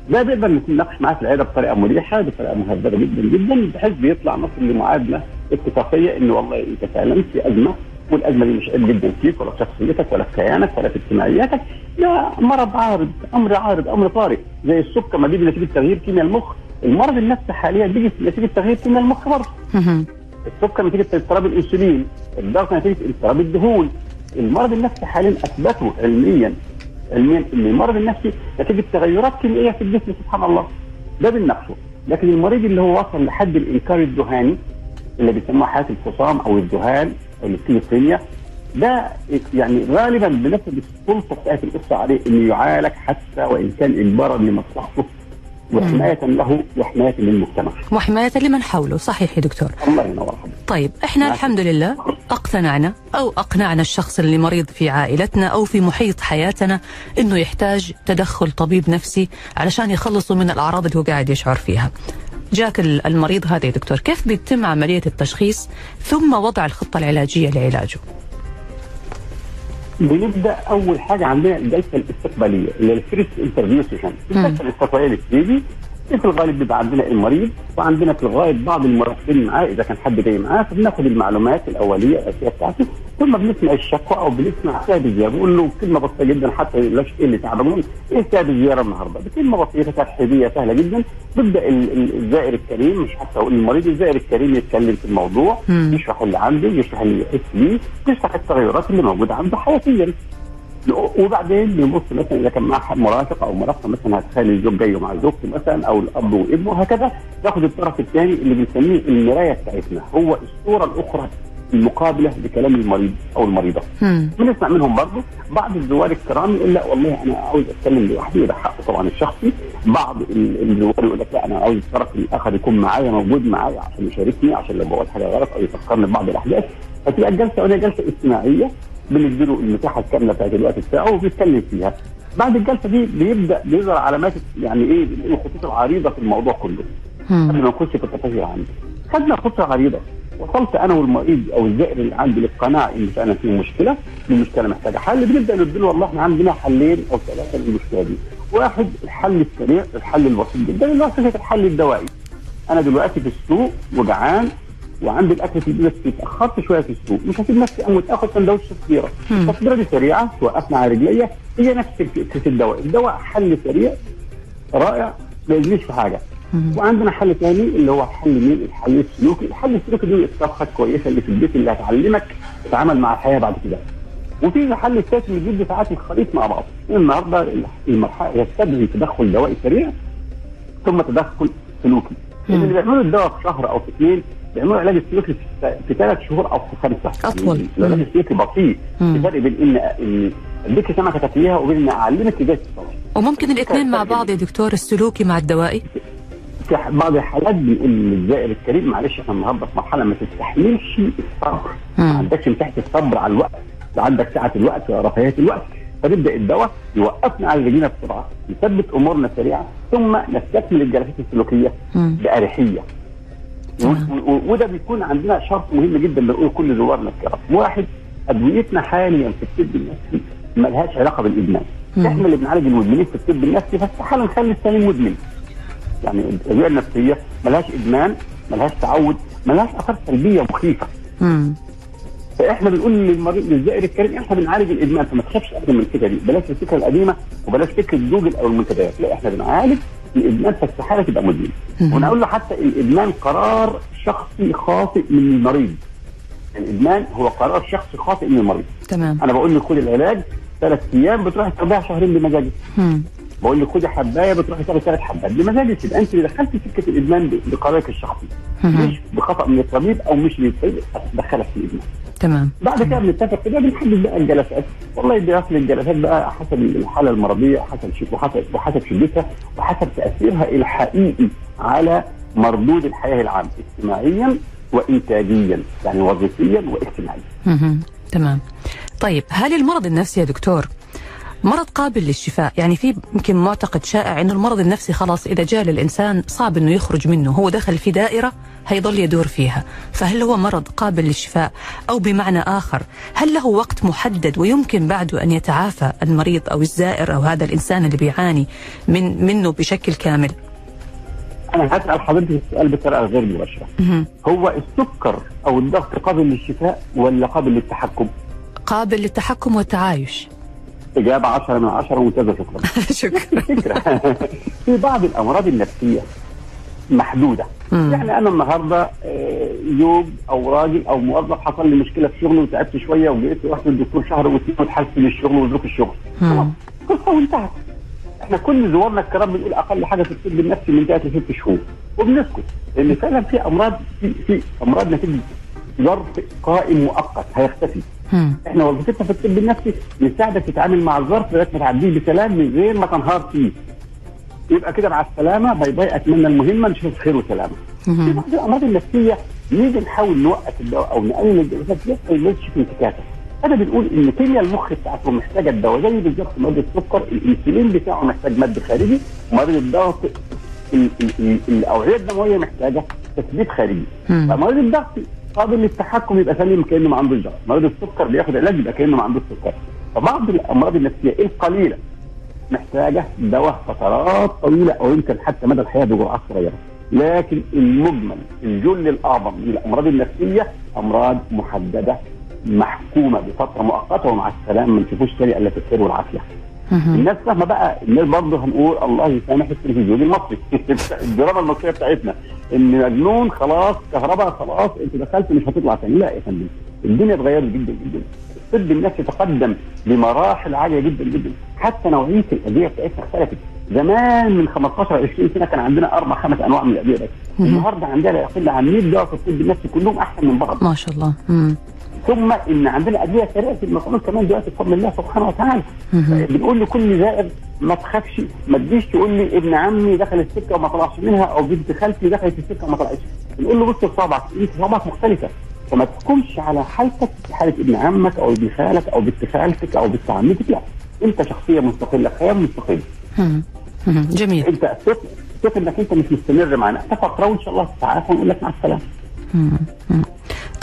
ده بيقدر نتناقش معاه في العيادة بطريقة مريحة بطريقة مهذبة جدا جدا بحيث بيطلع نصل لمعادله اتفاقية ان والله أنت فعلا في أزمة. والأزمة دي مش جدا فيك ولا في شخصيتك ولا في كيانك ولا في اجتماعياتك ده مرض عارض أمر عارض أمر طارئ. زي السكر ما بيجي نتيجة تغيير كيمياء المخ. المرض النفسي حاليا بيجي نتيجة تغيير كيمياء المخ برضه. السكر نتيجة اضطراب الإنسولين الضغط نتيجة اضطراب الدهون. المرض النفسي حاليا أثبته علميا علميا إن المرض النفسي نتيجة تغيرات كيميائية في الجسم سبحان الله. ده بنفسه لكن المريض اللي هو وصل لحد الإنكار الذهاني اللي بيسموها حالة الفصام أو الذهان السكيزوفرينيا ده يعني غالبا بنفذ السلطة بتاعت القصة عليه إنه يعالج حتى وإن كان اجبارا لمصلحته وحماية له وحماية للمجتمع. وحماية لمن حوله صحيح يا دكتور الله ينور. طيب إحنا. الحمد لله اقتنعنا أو أقنعنا الشخص اللي مريض في عائلتنا أو في محيط حياتنا إنه يحتاج تدخل طبيب نفسي علشان يخلصوا من الأعراض اللي هو قاعد يشعر فيها. جاك ال- المريض هذا يا دكتور. كيف بيتم عملية التشخيص ثم وضع الخطة العلاجية لعلاجه؟ بنبدأ أول حاجة عندنا الجلسة الاستقبالية اللي هي ال first interview session الجلسة الاستقبالية اللي في الغالب بيبقى عندنا المريض وعندنا في الغالب بعض المرافقين معاه إذا كان حد جاي معاه فبناخد المعلومات الأولية الأساسية بتاعته ثم بنسمع الشكوى أو بنسمع سبب الزياره بقول له كلمه بسيطة جدا حتى لاش إيه اللي تعب له إيه سبب الزيارة النهارده؟ بكلمه بسيطة ترحيبيه سهلة جدا. بيبدا ال- ال- الزائر الكريم مش حتى أقول المريض الزائر الكريم يتكلم في الموضوع مم. يشرح اللي عنده يشرح اللي يحس بيه يشرح التغيرات اللي موجودة عنده حياتيا. وبعدين بنبص مثلا إذا كان معاه مرافق أو مرافقة مثلا هتخلي الزوج جاي مع زوجته مثلا أو الأب وابنه وهكذا. تاخد الطرف الثاني اللي بنسميه المراية بتاعتنا هو الصورة الأخرى. المقابلة لكلام المريض أو المريضة. بنسمع منهم برضه بعض الزوار الكرام يقول لا والله أنا عاوز أتكلم لوحدي وده حقه طبعا الشخصي. بعض ال- الزوار يقول لك لا أنا عاوز الطرف الآخر يكون معايا موجود معايا عشان يشاركني عشان لو بقول حاجة غلط أو يفكرني ببعض الأحداث. فتبقى الجلسة وهي جلسة اجتماعية بنديله المساحة الكاملة بتاعت الوقت بتاعه وبيتكلم فيها. بعد الجلسة دي بيبدأ بيظهر علامات يعني إيه؟ الخطوط العريضه في الموضوع كله. قبل. ما نخش في التفاصيل عندي خدنا خطه عريضة. وصلت أنا والمريض أو الزائر اللي عندي للقناعه إن فعلا في مشكلة المشكلة محتاجة حل. بنبدأ نديله والله إحنا عندنا حلين أو ثلاثة للمشكلة دي. واحد الحل السريع الحل البسيط جدا اللي هو فكره الحل الدوائي. أنا دلوقتي في السوق وجعان وعندي الأكل في البيت اتأخرت شوية في السوق. مش هسيب نفسي أموت آخد سندوتش فطيرة. مم. الفطيره دي سريعة توقفنا على رجليا هي نفس فكره الدواء. الدواء حل سريع رائع ما يجريش في حاجة. وعندنا حل ثاني اللي هو حل مين؟ الحل السلوكي، الحل السلوكي دي الطبخه الكويسه اللي في البيت اللي هتعلمك تتعامل مع الحياة بعد كده. وفي الحل الثالث اللي بيجيب دفاعات الخليط مع بعض. النهارده المرحلة يستدعي تدخل دوائي سريع ثم تدخل سلوكي. اللي بيعملوا الدواء في شهر أو في اثنين بيعملوا علاج السلوكي في- ثلاث شهور أو في خمسة. أطول. يعني العلاج. السلوكي بطيء. الفرق بين ان إن اديك سمكه تاكليها وبين إن أعلمك إزاي. وممكن الاثنين مع بعض يا دكتور السلوكي مع الدوائي في بعض الحالات بنقول للزائر الكريم معلش إحنا النهارده في مرحلة ما تستحملش الصبر. ما عندكش مساحة الصبر على الوقت. لا عندك سعه الوقت ولا رفاهية الوقت. فنبدأ الدواء يوقفنا على رجلينا بسرعة يثبت أمورنا سريعة ثم نستكمل الجلسات السلوكية. بأريحية. وده بيكون عندنا شرط مهم جدا بنقول كل زوارنا الكرام. واحد أدويتنا حاليا في الطب النفسي ملهاش علاقة بالإدمان. إحنا اللي بنعالج المدمنين في الطب النفسي فاستحالة نخلي الثاني مدمن. يعني الادويه النفسية ملهاش إدمان ملهاش تعود ملهاش آثار سلبية مخيفة. فإحنا بنقول للمريض للزائر الكريم إحنا بنعالج الإدمان فما تخافش ابدا من الفكرة دي. بلاش الفكرة القديمة وبلاش فكرة جوجل أو المنتديات. لا إحنا بنعالج الإدمان فاستحاله تبقى مدمن. ونقول له حتى الإدمان قرار شخصي خاطئ من المريض. الإدمان هو قرار شخصي خاطئ من المريض. تمام. أنا بقول له خد العلاج ثلاث أيام بتروح تاخدها شهرين بمزاجك. بقول لك خدي حباية بتروحي تاخدي ثلاث حبات. بمزاجك يبقى أنت اللي دخلتي سكة الإدمان بقرارك الشخصي. مش بخطأ من الطبيب أو مش من الطبيب دخلك في الإدمان. تمام. بعد كده بنتفق كده بنحدد بقى الجلسات. والله دراسه الجلسات بقى حسب الحالة المرضية وحسب وحسب وحسب شدتها وحسب تأثيرها الحقيقي على مردود الحياة العام اجتماعيا وانتاجيا يعني وظيفيا واجتماعيا. تمام. طيب هل المرض النفسي يا دكتور مرض قابل للشفاء. يعني في يمكن معتقد شائع إنه المرض النفسي خلاص إذا جاء للإنسان صعب إنه يخرج منه. هو دخل في دائرة هيضل يدور فيها. فهل هو مرض قابل للشفاء أو بمعنى آخر هل له وقت محدد ويمكن بعده أن يتعافى المريض أو الزائر أو هذا الإنسان اللي بيعاني من منه بشكل كامل؟ أنا هسأل حضرتك السؤال بطريقة غير مباشرة. هو السكر أو الضغط قابل للشفاء ولا قابل للتحكم؟ قابل للتحكم والتعايش. إجابة 10 من 10 ممتازة شكرا. شكرا. فكره في بعض الأمراض النفسية محدودة. مم. يعني أنا النهارده آه، زوج أو راجل أو موظف حصل لي مشكلة في شغله وتعبت شوية وجيت رحت للدكتور شهر واثنين وتحسن الشغل وظروف الشغل. خلاص. قصة وانتهت. إحنا كل زوارنا الكرام بنقول أقل حاجة في الطب النفسي من ثلاث لست شهور. وبنسكت. لأن فعلا في أمراض في, في أمراض نتيجة ظرف قائم مؤقت هيختفي. إحنا وظيفتنا في الطب النفسي نساعدك تتعامل مع الظرف لغاية ما تعديه بسلام من غير ما تنهار فيه. يبقى كده مع السلامة باي باي أتمنى المهمة نشوف خير وسلامة. في. بعض الأمراض النفسية نيجي نحاول نوقف الدواء أو نقلل الجلسات يحصل يمشي في انتكاسة. هذا بنقول إن كيمياء المخ بتاعته محتاجة الدواء زي بالظبط مريض السكر الإنسولين بتاعه محتاج مد خارجي مريض الضغط ال- ال- ال- الأوعية الدموية محتاجة تثبيت خارجي. فمريض الضغط قابل للتحكم يبقى سليم كانه ما عندوش ضغط، مريض السكر بياخد علاج يبقى كانه ما عندوش سكر. فبعض الامراض النفسية القليلة محتاجة دواء فترات طويلة أو يمكن حتى مدى الحياة بجرعات صغيره. لكن المجمل الجل الاعظم من الامراض النفسية امراض محددة محكومة بفترة مؤقتة ومع السلامة ما نشوفوش تاني إلا في الخير والعافية. الناس فاهمة بقى الناس برضه هنقول الله يسامح التلفزيون المصري. الدراما المصرية بتاعتنا. إن مجنون خلاص كهرباء خلاص أنت دخلت مش هتطلع تاني. لا يا فندم. الدنيا اتغيرت جدا جدا. الطب النفسي تقدم بمراحل عالية جدا جدا. حتى نوعية الأدوية بتاعتنا اختلفت. زمان من 15 20 سنة كان عندنا أربع خمس أنواع من الأدوية بس. النهارده عندنا لا يقل عن 100 دواء في الطب النفسي كلهم أحسن من بعض. ما شاء الله. مم. ثم إن عندنا أدوية سريعة المفعول كمان دلوقتي بفضل الله سبحانه وتعالى. مهم. بنقول لكل زائر ما تخافش ما تجيش تقول لي ابن عمي دخل السكة وما طلعش منها أو بنت خالتي دخلت السكة وما طلعتش. بنقول له بص انت صابعك مختلفة. فما تحكمش على حالتك بحاله ابن عمك أو ابن خالك أو بنت خالتك أو بنت عمتك لا. أنت شخصية مستقلة خيال مستقل. جميل. أنت ثق إنك أنت مش مستمر معنا. فتره وان شاء الله. تتعافى ونقول لك مع السلامة.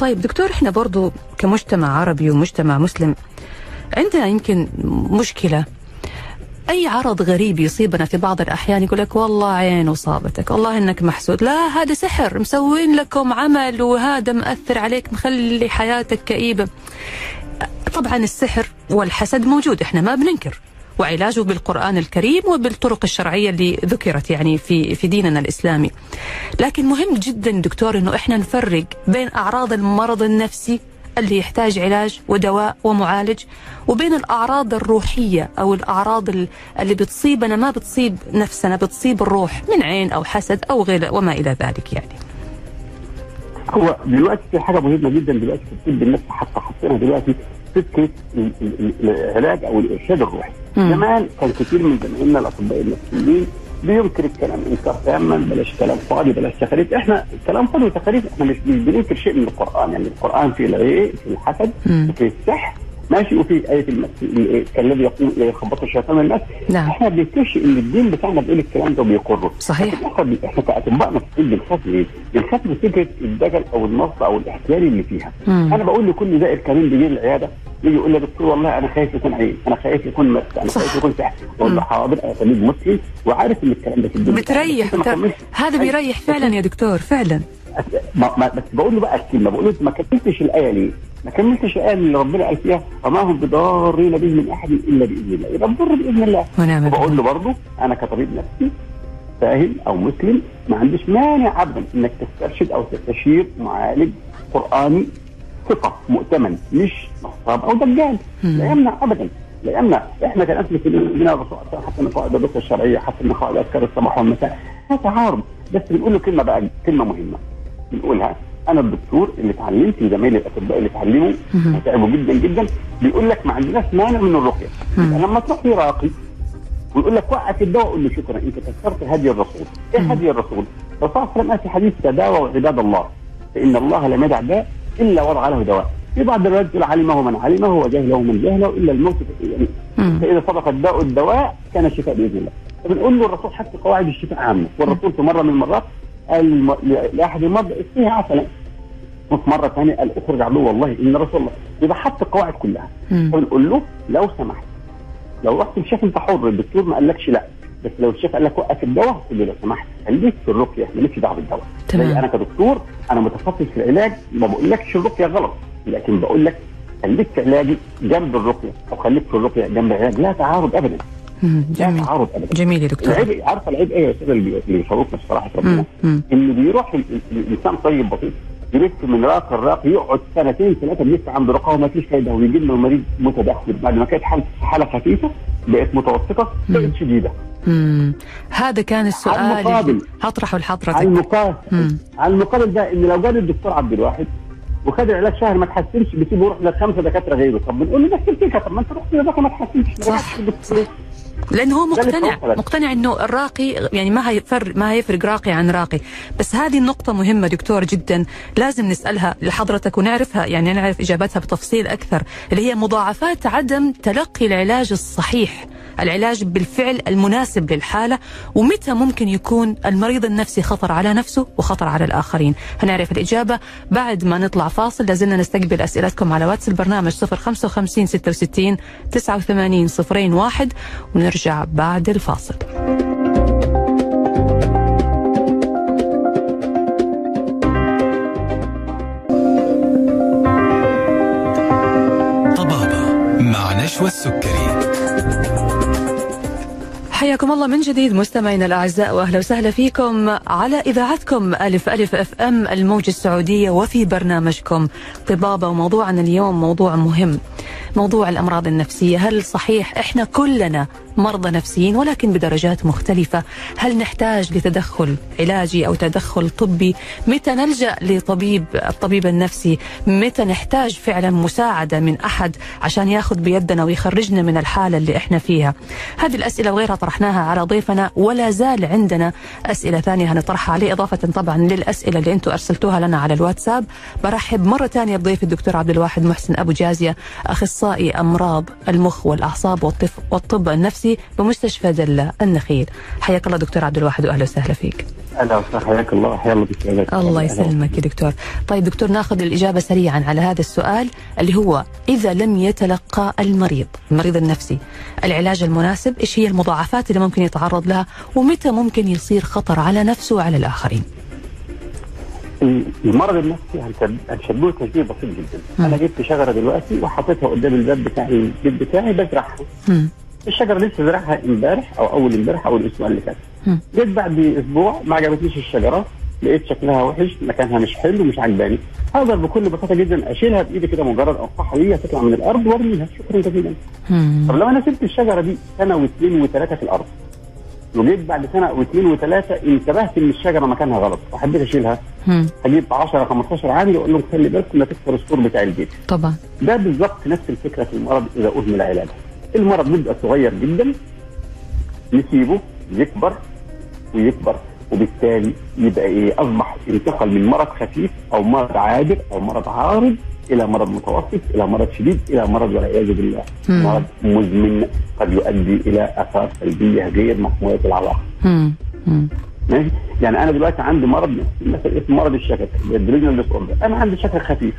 طيب دكتور إحنا برضو كمجتمع عربي ومجتمع مسلم عندنا يمكن مشكلة. أي عرض غريب يصيبنا في بعض الأحيان يقول لك والله عين وصابتك والله إنك محسود. لا هذا سحر مسوين لكم عمل وهذا مأثر عليك مخلي حياتك كئيبة. طبعا السحر والحسد موجود إحنا ما بننكر. وعلاجه بالقرآن الكريم وبالطرق الشرعية اللي ذكرت يعني في في ديننا الإسلامي. لكن مهم جدا دكتور إنه إحنا نفرق بين أعراض المرض النفسي اللي يحتاج علاج ودواء ومعالج وبين الأعراض الروحية أو الأعراض ال- اللي بتصيبنا ما بتصيب نفسنا بتصيب الروح من عين أو حسد أو غير وما إلى ذلك يعني. هو دلوقتي في حاجة مهمة جدا دلوقتي في الطب النفسي حتى حطينا دلوقتي فكره ال- ال- ال- العلاج أو الإرشاد الروحي. زمان كان كتير من زمايلنا الأطباء النفسيين بينكر الكلام إنكار تاما بلاش كلام فاضي بلاش تخاريف إحنا الكلام فاضي وتخاريف إحنا مش بننكر شيء من القرآن يعني القرآن فيه العيء في الحسد مم. في السحر ماشي وفي آية المس ال- كالذي يقول يخبط الشيطان الناس نعم. إحنا بنكتشف إن الدين بتاعنا بيقول الكلام ده وبيقره صحيح. إحنا كأطباء نفسيين بنخاف إيه؟ بنخاف من فكرة الدجل أو النصب أو الاحتيال اللي فيها. مم. أنا بقول لكل زائر كريم بيجي العيادة يجي يقول لي يا دكتور والله أنا خايف يكون عين، أنا خايف يكون مس، أنا صح. خايف يكون سحر، أقول له حاضر أنا طبيب مسلم وعارف إن الكلام ده في الدنيا بتريح. هذا بيريح فعلا يا دكتور فعلا ما ما بس بقول له بقى الكلمة بقول له ما كملتش الآية ليه؟ ما كملتش الآية اللي ربنا قال فيها وما هم بضارين به من أحد إلا بإذن الله، يبقى الضر بإذن الله. ونعم وبقول بالله له برضه أنا كطبيب نفسي فاهم أو مسلم ما عنديش مانع ابدا إنك تسترشد أو تستشير معالج قرآني ثقة مؤتمن مش نصاب أو دجال. لا يمنع ابدا لا يمنع. إحنا كناس مسلمين الرسول حتى نقائد الرقيه الشرعية حتى نقائد أذكار الصباح والمساء لا تعارض. بس بنقول له كلمة بقى كلمة مهمة. بنقولها أنا الدكتور اللي اتعلمت زمايلي الأطباء اللي اتعلموا وتعبوا جدا جدا. بيقول لك ما عندناش مانع من الرقية. يبقى لما تروح لراقي ويقول لك وقف الدواء قول له شكرا أنت كسرت هدي الرسول. إيه هدي الرسول؟ الرسول صلى الله عليه وسلم قال في حديث تداوى عباد الله فإن الله لم يدع داء إلا وضع له دواء. في بعض الروايات تقول علمه من علمه وجهله من جهله إلا الموت. يعني. فإذا صدق الداء الدواء كان الشفاء بإذن الله. فبنقول له الرسول حتى قواعد الشفاء عامة. والرسول في مرة من المرات الم- لأحد المرضى اسقيها عسلا وفي مرة ثانية قال اخرج عدو والله إن رسول الله. يبقى حط القواعد كلها. فبنقول له لو سمحت. لو رحت الشيخ أنت حر الدكتور ما قالكش لا. بس لو الشيخ قال لك وقف الدواء قول له لو سمحت. خليك في الرقية مالكش دعوة بالدواء. تمام. زي أنا كدكتور أنا متخصص في العلاج ما بقولكش الرقية غلط. لكن بقول لك خليك في علاجي جنب الرقية أو خليك في الرقية جنب العلاج. لا تعارض ابدا. جميل تعارض ابدا جميل يا دكتور العيب عارفه العيب إيه اللي بي- اللي بيشرفنا بصراحه ربنا مم. مم. ان بيروح ال- ال- الإنسان طيب بسيط يلف من راق الراق يقعد سنتين ثلاثة بيلف عند رقاه وما فيش فايدة ويجي لنا المريض متدخل بعد ما كانت حاله حالة خفيفة بقت متوسطة بقت شديدة مم. هذا كان السؤال على المقابل. هطرحه على لحضرتك المقابل مم. على المقابل ده ان لو جاب الدكتور عبد الواحد وخد العلاج شهر ما تحسنش بيسيبه يروح لخمسة دكاترة غيره طب بنقول له ده كده طب ما أنت رحت لدكاتره ما تحسنش ما صح. لأنه هو مقتنع. مقتنع إنه الراقي يعني ما هيفرق ما هيفرق راقي عن راقي. بس هذه النقطة مهمة دكتور جدا لازم نسألها لحضرتك ونعرفها يعني نعرف إجابتها بتفصيل أكثر اللي هي مضاعفات عدم تلقي العلاج الصحيح العلاج بالفعل المناسب للحالة ومتى ممكن يكون المريض النفسي خطر على نفسه وخطر على الآخرين. هنعرف الإجابة بعد ما نطلع فاصل. لازلنا نستقبل أسئلتكم على واتس البرنامج 055 66 89 صفرين واحد ونرجع بعد الفاصل طبابة مع نشوى السكري حياكم الله من جديد مستمعينا الأعزاء وأهلا وسهلا فيكم على إذاعتكم ألف ألف أف أم الموجة السعودية وفي برنامجكم طبابة وموضوعنا اليوم موضوع مهم. موضوع الأمراض النفسية. هل صحيح إحنا كلنا مرضى نفسيين ولكن بدرجات مختلفة؟ هل نحتاج لتدخل علاجي أو تدخل طبي؟ متى نلجأ لطبيب الطبيب النفسي؟ متى نحتاج فعلا مساعدة من أحد عشان ياخذ بيدنا ويخرجنا من الحالة اللي إحنا فيها؟ هذه الأسئلة وغيرها طرحناها على ضيفنا ولا زال عندنا أسئلة ثانية هنطرحها عليه إضافة طبعا للأسئلة اللي أنتم أرسلتوها لنا على الواتساب. برحب مرة ثانية بضيف الدكتور عبد الواحد محسن أبو جازية أخصائي أمراض المخ والأعصاب والطف والطب النفسي بمستشفى دلة النخيل. حياك الله دكتور عبد الواحد وأهلا وسهلا فيك. أهلا وسهلا حياك الله. حيا الله بك الله يسلمك يا دكتور. طيب دكتور ناخذ الإجابة سريعا على هذا السؤال اللي هو إذا لم يتلقى المريض المريض النفسي العلاج المناسب إيش هي المضاعفات اللي ممكن يتعرض لها ومتى ممكن يصير خطر على نفسه وعلى الآخرين؟ المرض النفسي هنشب- هنشبهه تشبيه بسيط جدا. أنا جبت شجرة دلوقتي وحطيتها قدام الباب بتاع البيت بتاعي بزرعها. مم. الشجرة لسه زرعها امبارح أو أول امبارح أو الأسبوع اللي فات. مم. جيت بعد أسبوع ما عجبتنيش الشجرة لقيت شكلها وحش مكانها مش حلو مش عجباني. أقدر بكل بساطة جدا أشيلها بإيدي كده مجرد انصحها ليها تطلع من الأرض وأرميها. شكرا جزيلا. مم. طب لو أنا سبت الشجرة دي سنة واثنين وثلاثة في الأرض وجيت بعد سنة واثنين وثلاثه انتبهت إن الشجرة مكانها غلط وحبيت أشيلها. هجيب 10 15 عامل وأقول لهم خلي بالكم لا تكسر السور بتاع البيت. طبعا. ده بالظبط نفس الفكرة في المرض إذا اهمل علاجه المرض بيبقى صغير جدا نسيبه يكبر ويكبر وبالتالي يبقى إيه أصبح انتقل من مرض خفيف أو مرض عابر أو مرض عارض إلى مرض متوسط إلى مرض شديد إلى مرض والعياذ بالله. مرض مزمن قد يؤدي إلى آثار سلبية غير محمولة. مم. ماشي؟ يعني أنا دلوقتي عندي مرض مثلا اسمه مرض الشكك أنا عندي شكك خفيف.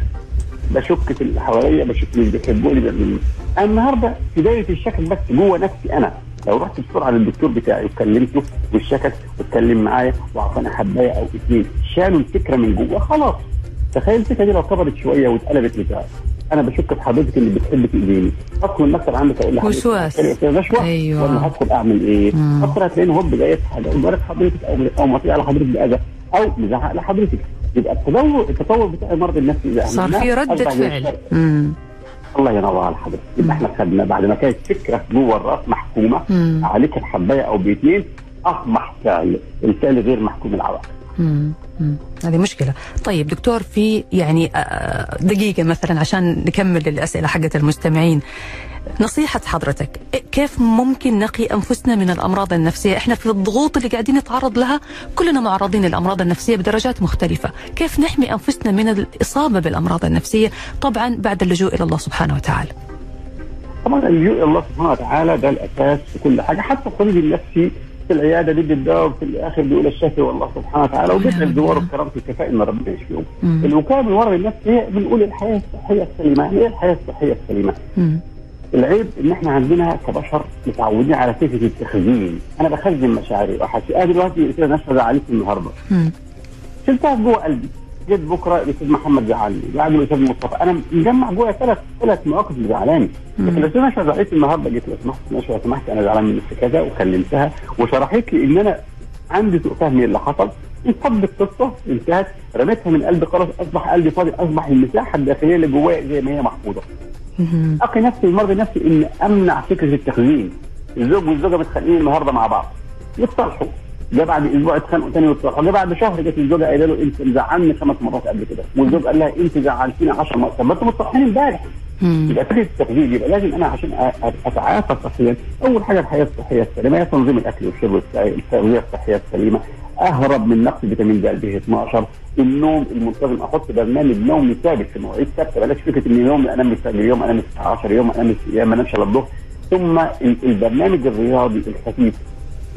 بشك في اللي حواليا بشك مش بيحبوني بيعملوني. أنا النهارده في دايرة الشكك بس جوه نفسي أنا. لو رحت بسرعة للدكتور بتاعي وكلمته والشكك واتكلم معايا وأعطاني حباية أو اثنين شالوا الفكرة من جوه خلاص. تخيل الفكرة دي لو كبرت شوية واتقلبت لبتاع أنا بشك في حضرتك اللي بتحب تأذيني ادخل المكتب عندك أقول لحضرتك وسواس. رشوه أيوة. ولا هدخل أعمل إيه؟ مم. ادخل هتلاقيني هوب جاي في حاجة وضرب حضرتك أو أو مطيع على حضرتك بأذى أو مزعق لحضرتك يبقى التطور التطور بتاع المرض النفسي اذا صار في زي فعل. الله ينور على حضرتك يبقى إحنا خدنا بعد ما كانت فكرة جوه الرأس محكومة. عليك الحباية أو باثنين اصبح فعل الفعل غير محكوم العواقب. هذه مشكلة. طيب دكتور في يعني آه، دقيقة مثلا عشان نكمل الأسئلة حقت المستمعين. نصيحة حضرتك كيف ممكن نقي أنفسنا من الأمراض النفسية؟ إحنا في الضغوط اللي قاعدين نتعرض لها كلنا معرضين للأمراض النفسية بدرجات مختلفة. كيف نحمي أنفسنا من الإصابة بالأمراض النفسية؟ طبعا بعد اللجوء إلى الله سبحانه وتعالى. طبعا اللجوء إلى الله سبحانه وتعالى ده الأساس في كل حاجة حتى الطبيب النفسي في العيادة بيدي الدواء وفي الآخر بيقول الشافي والله سبحانه وتعالى وبيدعي الزوار بكرامه الكفاءة إن ربنا يشفيهم. الوقايه من المرض النفسي هي بنقول الحياة الصحية السليمة، إيه الحياة الصحية السليمة؟ العيب إن إحنا عندنا كبشر متعودين على فكره التخزين، أنا بخزن مشاعري واحاسيسي، أنا دلوقتي كده ناس زعلتني النهارده،. شلتها جوه قلبي، جيت بكرة الاستاذ محمد زعلني، بعد الاستاذ مصطفى، أنا مجمع جوه ثلاث ثلاث مواقف زعلاني، لكن الأستاذ نشوى زعلتني النهارده. جيت لو سمحت نشوى لو سمحت. أنا زعلان من كذا وكلمتها. وشرحت لي إن أنا عندي سوء فهم اللي حصل. انفضت القصة انتهت. رميتها من قلبي خلاص. أصبح قلبي فاضي. أصبح المساحة الداخلية اللي جوايا زي ما هي محفوظة. أقي نفسي المرض النفسي ان أمنع فكرة التخزين. الزوج والزوجة متخانقين النهارده مع بعض. يتصالحوا. جه بعد أسبوع اتخانقوا تاني ويتصالحوا جه بعد شهر جت الزوجة قايلة له أنت مزعلني خمس مرات قبل كده. والزوج قال لها أنت زعلتيني 10 مرات. طب ما أنتوا متصالحين امبارح. يبقى فكرة التخزين يبقى لازم أنا عشان أتعافى صحيا. أول حاجة الحياة الصحية السليمة هي تنظيم الأكل والشرب التغذية الصحية السليمة. أهرب من نقص فيتامين د ب 12 النوم المنتظم أحط برنامج نومي ثابت في مواعيد ثابتة. بلاش فكرة إن يوم انام يوم انام الساعة 10 يوم انام ما انامش الا الظهر ثم ال- البرنامج الرياضي الخفيف.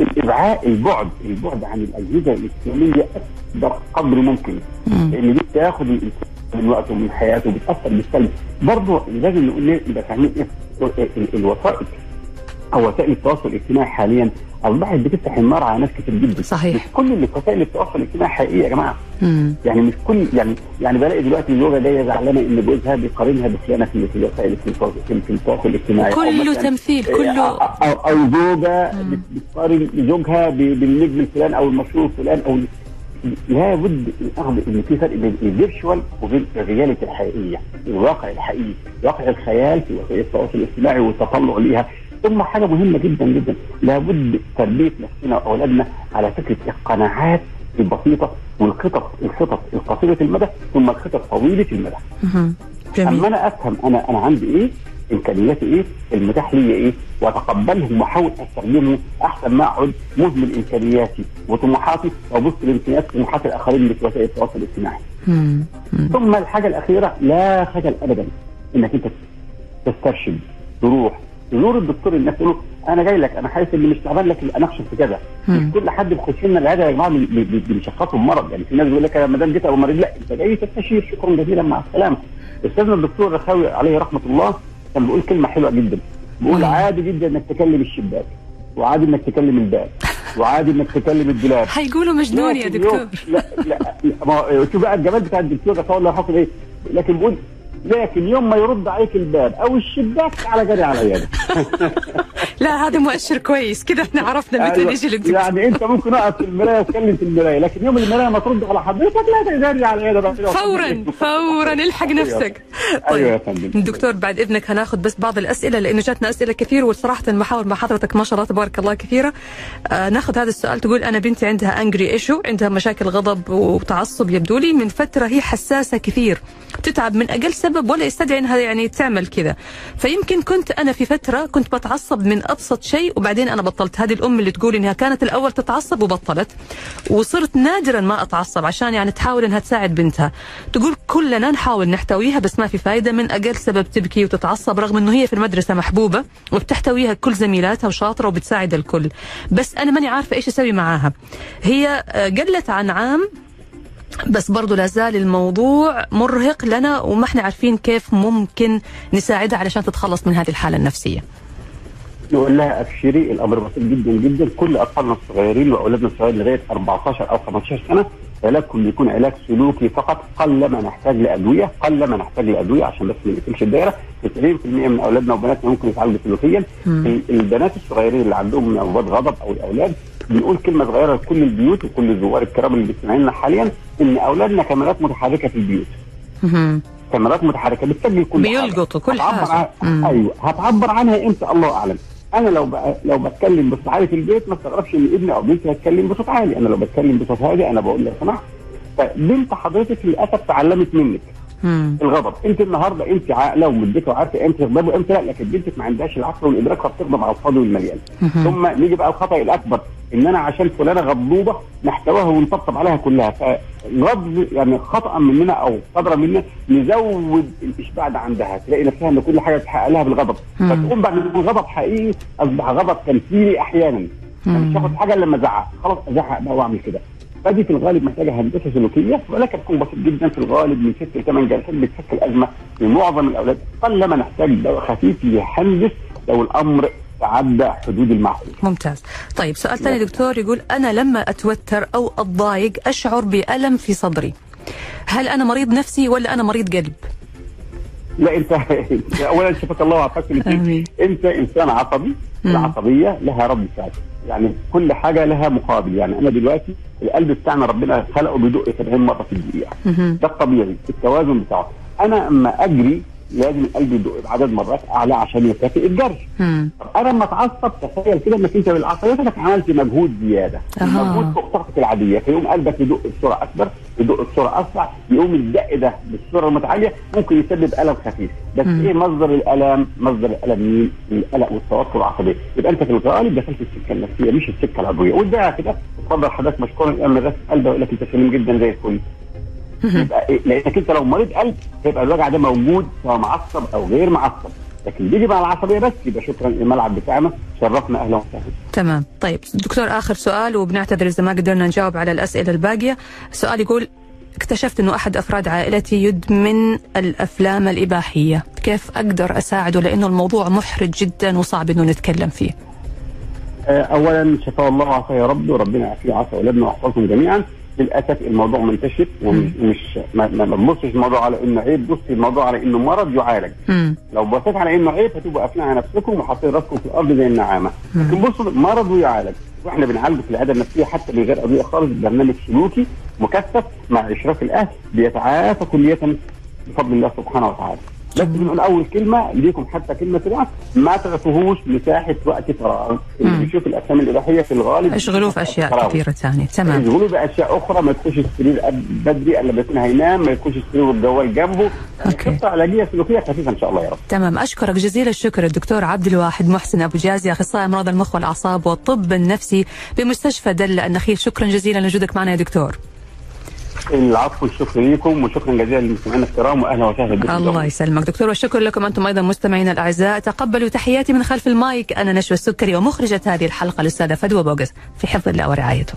الابعاء البعد البعد عن الأجهزة الإلكترونية أكبر قدر ممكن. مم. لأن دي بتاخد الإنسان من وقته ومن حياته وبتأثر بالسلب؟ برضه لازم نقول يبقى فاهمين إيه؟ الوسائط أو وسائل التواصل الاجتماعي حاليا اصبحت بتفتح النار على ناس كتير جدا. صحيح. مش كل اللي في وسائل التواصل الاجتماعي حقيقيه يا جماعة. مم. يعني مش كل يعني يعني بلاقي دلوقتي زوجه جاية زعلانة إن جوزها بيقارنها بفلانه في وسائل في التواصل الاجتماعي كله تمثيل أو, كله. أو, أو زوجة بت- بتقارن زوجها بالنجم الفلان أو المشهور فلان أو لابد أخذ إن في فرق بين ال virtual وبين ال reality الحقيقية، الواقع الحقيقي، واقع الخيال في وسائل التواصل الاجتماعي والتطلع ليها، ثم حاجة مهمة جدا جدا. لابد تربية نفسنا وأولادنا على فكرة القناعات البسيطة والخطط الخطط القصيرة المدى ثم الخطط طويلة المدى. جميل. أنا أفهم أنا أنا عندي إيه؟ إمكانياتي إيه؟ المتاح لي إيه؟ وأتقبلهم وأحاول أستخدمه أحسن ما اقعد مهمل امكانياتي وطموحاتي وابص لامكانيات طموحات الآخرين اللي في وسائل التواصل الاجتماعي. ثم الحاجة الأخيرة لا خجل ابدا إنك أنت تسترشد تروح تزور الدكتور الناس تقول أنا جاي لك أنا حاسس إني مش تعبان لكن أنا اخشى في كذا. مش كل حد بيخش لنا العياده يا جماعة بي- بي- بيشخصوا المرض يعني في ناس بيقول لك أنا ما دام جيت ابقى مريض لا أنت جاي تستشير. شكرا جزيلا مع السلامة. أستاذنا الدكتور رخاوي عليه رحمة الله كان بيقول كلمة حلوة جدا. بيقول. عادي جدا إنك تكلم الشباك وعادي إنك تكلم الباب وعادي إنك تكلم الدولاب. حيقولوا مجنون يا دكتور. لا لا لا، ما هو شوف بقى الجمال بتاع الدكتور رخاوي الله حصل إيه؟ لكن بيقول لكن يوم ما يرد عليك الباب أو الشباك على جري على العياده لا هذا مؤشر كويس. كذا إحنا عرفنا متى أيوة. نجي للدكتور. يعني أنت ممكن اقف في المراية واتكلم في المراية لكن يوم المراية ما ترد على حضرتك لا تجري على بقى فورا فورا الحق نفسك. أيوه يا فندم. دكتور بعد إذنك هناخذ بس بعض الأسئلة لأنه جاتنا أسئلة كثير وصراحه المحاور مع حضرتك ما شاء الله تبارك الله كثيرة. آه ناخذ هذا السؤال. تقول أنا بنتي عندها انجري ايشو عندها مشاكل غضب وتعصب يبدو لي. من فترة هي حساسة كثير. تتعب من أقل سبب ولا يستدعي إنها يعني تعمل كذا. فيمكن كنت أنا في فترة كنت بتعصب من أبسط شيء وبعدين أنا بطلت. هذه الأم اللي تقول إنها كانت الأول تتعصب وبطلت وصرت نادرا ما أتعصب عشان يعني تحاول إنها تساعد بنتها. تقول كلنا نحاول نحتويها بس ما في فايدة. من أقل سبب تبكي وتتعصب رغم إنه هي في المدرسة محبوبة وبتحتويها كل زميلاتها وشاطرة وبتساعد الكل. بس أنا ماني عارفة إيش أسوي معاها. هي آه، قلت عن عام بس برضو لا زال الموضوع مرهق لنا وما إحنا عارفين كيف ممكن نساعدها علشان تتخلص من هذه الحالة النفسية. نقول لها أبشري الأمر بسيط جدا جدا. كل أطفالنا الصغيرين وأولادنا الصغيرين لغاية 14 أو 15 سنة علاجكم يكون علاج سلوكي فقط. قل ما نحتاج لأدوية قل ما نحتاج لأدوية عشان بس ما نقفلش الدائره 90% من أولادنا وبناتنا ممكن يتعالجوا سلوكيا. ال- البنات الصغيرين اللي عندهم نوبات غضب أو الأولاد بنقول كلمة صغيرة لكل البيوت وكل الزوار الكرام اللي بيسمعوا لنا حاليا إن أولادنا كاميرات متحركة في البيوت. كاميرات متحركة بتسجل كل بيلقطوا كل. مم. أيوه هتعبر عنها إمتى؟ الله أعلم. أنا لو لو بتكلم بصوت عالي في البيت ما استغربش إن ابني أو بنتي هتكلم بصوت عالي. أنا لو بتكلم بصوت هادي أنا بقول لو سمحت فبنت حضرتك للأسف تعلمت منك. مم. الغضب. انت النهارده انت عاقله ومدركه وعارفه إمتى تغضب وامتى لا لكن بنتك ما عندهاش العقل والادراك فبتغضب على الفاضي والمليان. ثم نيجي بقى الخطأ الأكبر إن أنا عشان فلانة غضوبة نحتواها ونطبطب عليها كلها. فغضب يعني خطأ مننا أو قدر مننا نزود الاشباع ده عندها. تلاقي نفسها إن كل حاجة تحقق لها بالغضب. فتقوم بعد ما غضب حقيقي أصبح غضب تمثيلي أحيانا. مش هاخد حاجة إلا لما أزعق. خلاص أزعق بقى وأعمل كده. فدي في الغالب محتاجة هندسة سلوكية ولكن تكون بسيط جدا في الغالب من ست لثمان جلسات بتفك الازمه لمعظم الأولاد. قلما نحتاج دواء خفيف يحنجس لو الأمر تعدى حدود المعقول. ممتاز. طيب سؤال ثاني دكتور يقول أنا لما أتوتر أو أتضايق أشعر بألم في صدري. هل أنا مريض نفسي ولا أنا مريض قلب؟ لا أنت اولا شفاك الله وعافاك. أنت إنسان عصبي. العصبية لها رد فعل يعني كل حاجة لها مقابل. يعني أنا دلوقتي القلب بتاعنا ربنا خلقه بيدق 70 مرة في الدقيقة. ده الطبيعي التوازن بتاعه. أنا أما أجري لازم القلب يدق بعدد مرات أعلى عشان يكافئ الجري مم. طب أنا لما اتعصب تخيل كده إنك أنت بالعصبيتك عملت مجهود زيادة. مجهود فوق طاقتك العادية فيقوم قلبك يدق بسرعة أكبر يدق بسرعة أسرع يقوم الدق ده بالسرعة المتعالية ممكن يسبب ألم خفيف. بس مم. إيه مصدر الألم؟ مصدر الألم مين؟ القلق والتوتر والعصبيه يبقى أنت في الغالب دخلت السكة النفسية مش السكة العضوية. والدعاء كده اتفضل حضرتك مشكورا الامر ده قلبه يقول لك أنت سليم جدا زي الفل. يبقى إيه؟ لانك انت لو مريض قلب هيبقى الوجع ده موجود سواء معصب أو غير معصب. لكن بيجي مع العصبية بس يبقى شكرا الملعب بتاعنا شرفنا أهلا وسهلا. تمام. طيب دكتور آخر سؤال وبنعتذر إذا ما قدرنا نجاوب على الأسئلة الباقية. السؤال يقول اكتشفت أنه أحد أفراد عائلتي يدمن الأفلام الإباحية. كيف أقدر أساعده؟ لأنه الموضوع محرج جدا وصعب أنه نتكلم فيه. آه، اولا شفاء الله وعافاه يا رب وربنا يعافيه ويعافي أولادنا واحفظهم جميعا. للأسف الموضوع منتشر ومش مش ما تبصش الموضوع على إنه عيب. بص الموضوع على إنه مرض يعالج. لو بصيت على إنه عيب هتبقوا قافلين على نفسكم وحاطين راسكم في الأرض زي النعامة. لكن بصوا مرض ويعالج وإحنا بنعالجه في العيادة النفسية حتى من غير أدوية خالص. برنامج سلوكي مكثف مع إشراف الأهل بيتعافى كلية بفضل الله سبحانه وتعالى. بس بنقول اول كلمة ليكم حتى كلمة سريعه ما تعطوهوش مساحة وقت فراغ. اللي. بيشوف الأفلام الإباحية في الغالب اشغلوه في أشياء فراغ. كثيرة ثانية. تمام. يشغلوه بأشياء أخرى ما يكونش السرير بدري إلا ما يكون هينام ما يكونش السرير والجوال جنبه. أوكي. خطه علاجية سلوكية خفيفة إن شاء الله يا رب. تمام. أشكرك جزيل الشكر الدكتور عبد الواحد محسن أبو جازي اخصائي امراض المخ والأعصاب والطب النفسي بمستشفى دل النخيل. شكرا جزيلا لوجودك معنا يا دكتور. العفو الشكر لكم وشكرا جزيلا للمستمعين الكرام واهلا وسهلا بكم. الله يسلمك. دكتور والشكر لكم أنتم أيضا مستمعينا الأعزاء. تقبلوا تحياتي من خلف المايك. أنا نشوى السكري ومخرجة هذه الحلقة الأستاذة فدوى بوغس في حفظ الله ورعايته.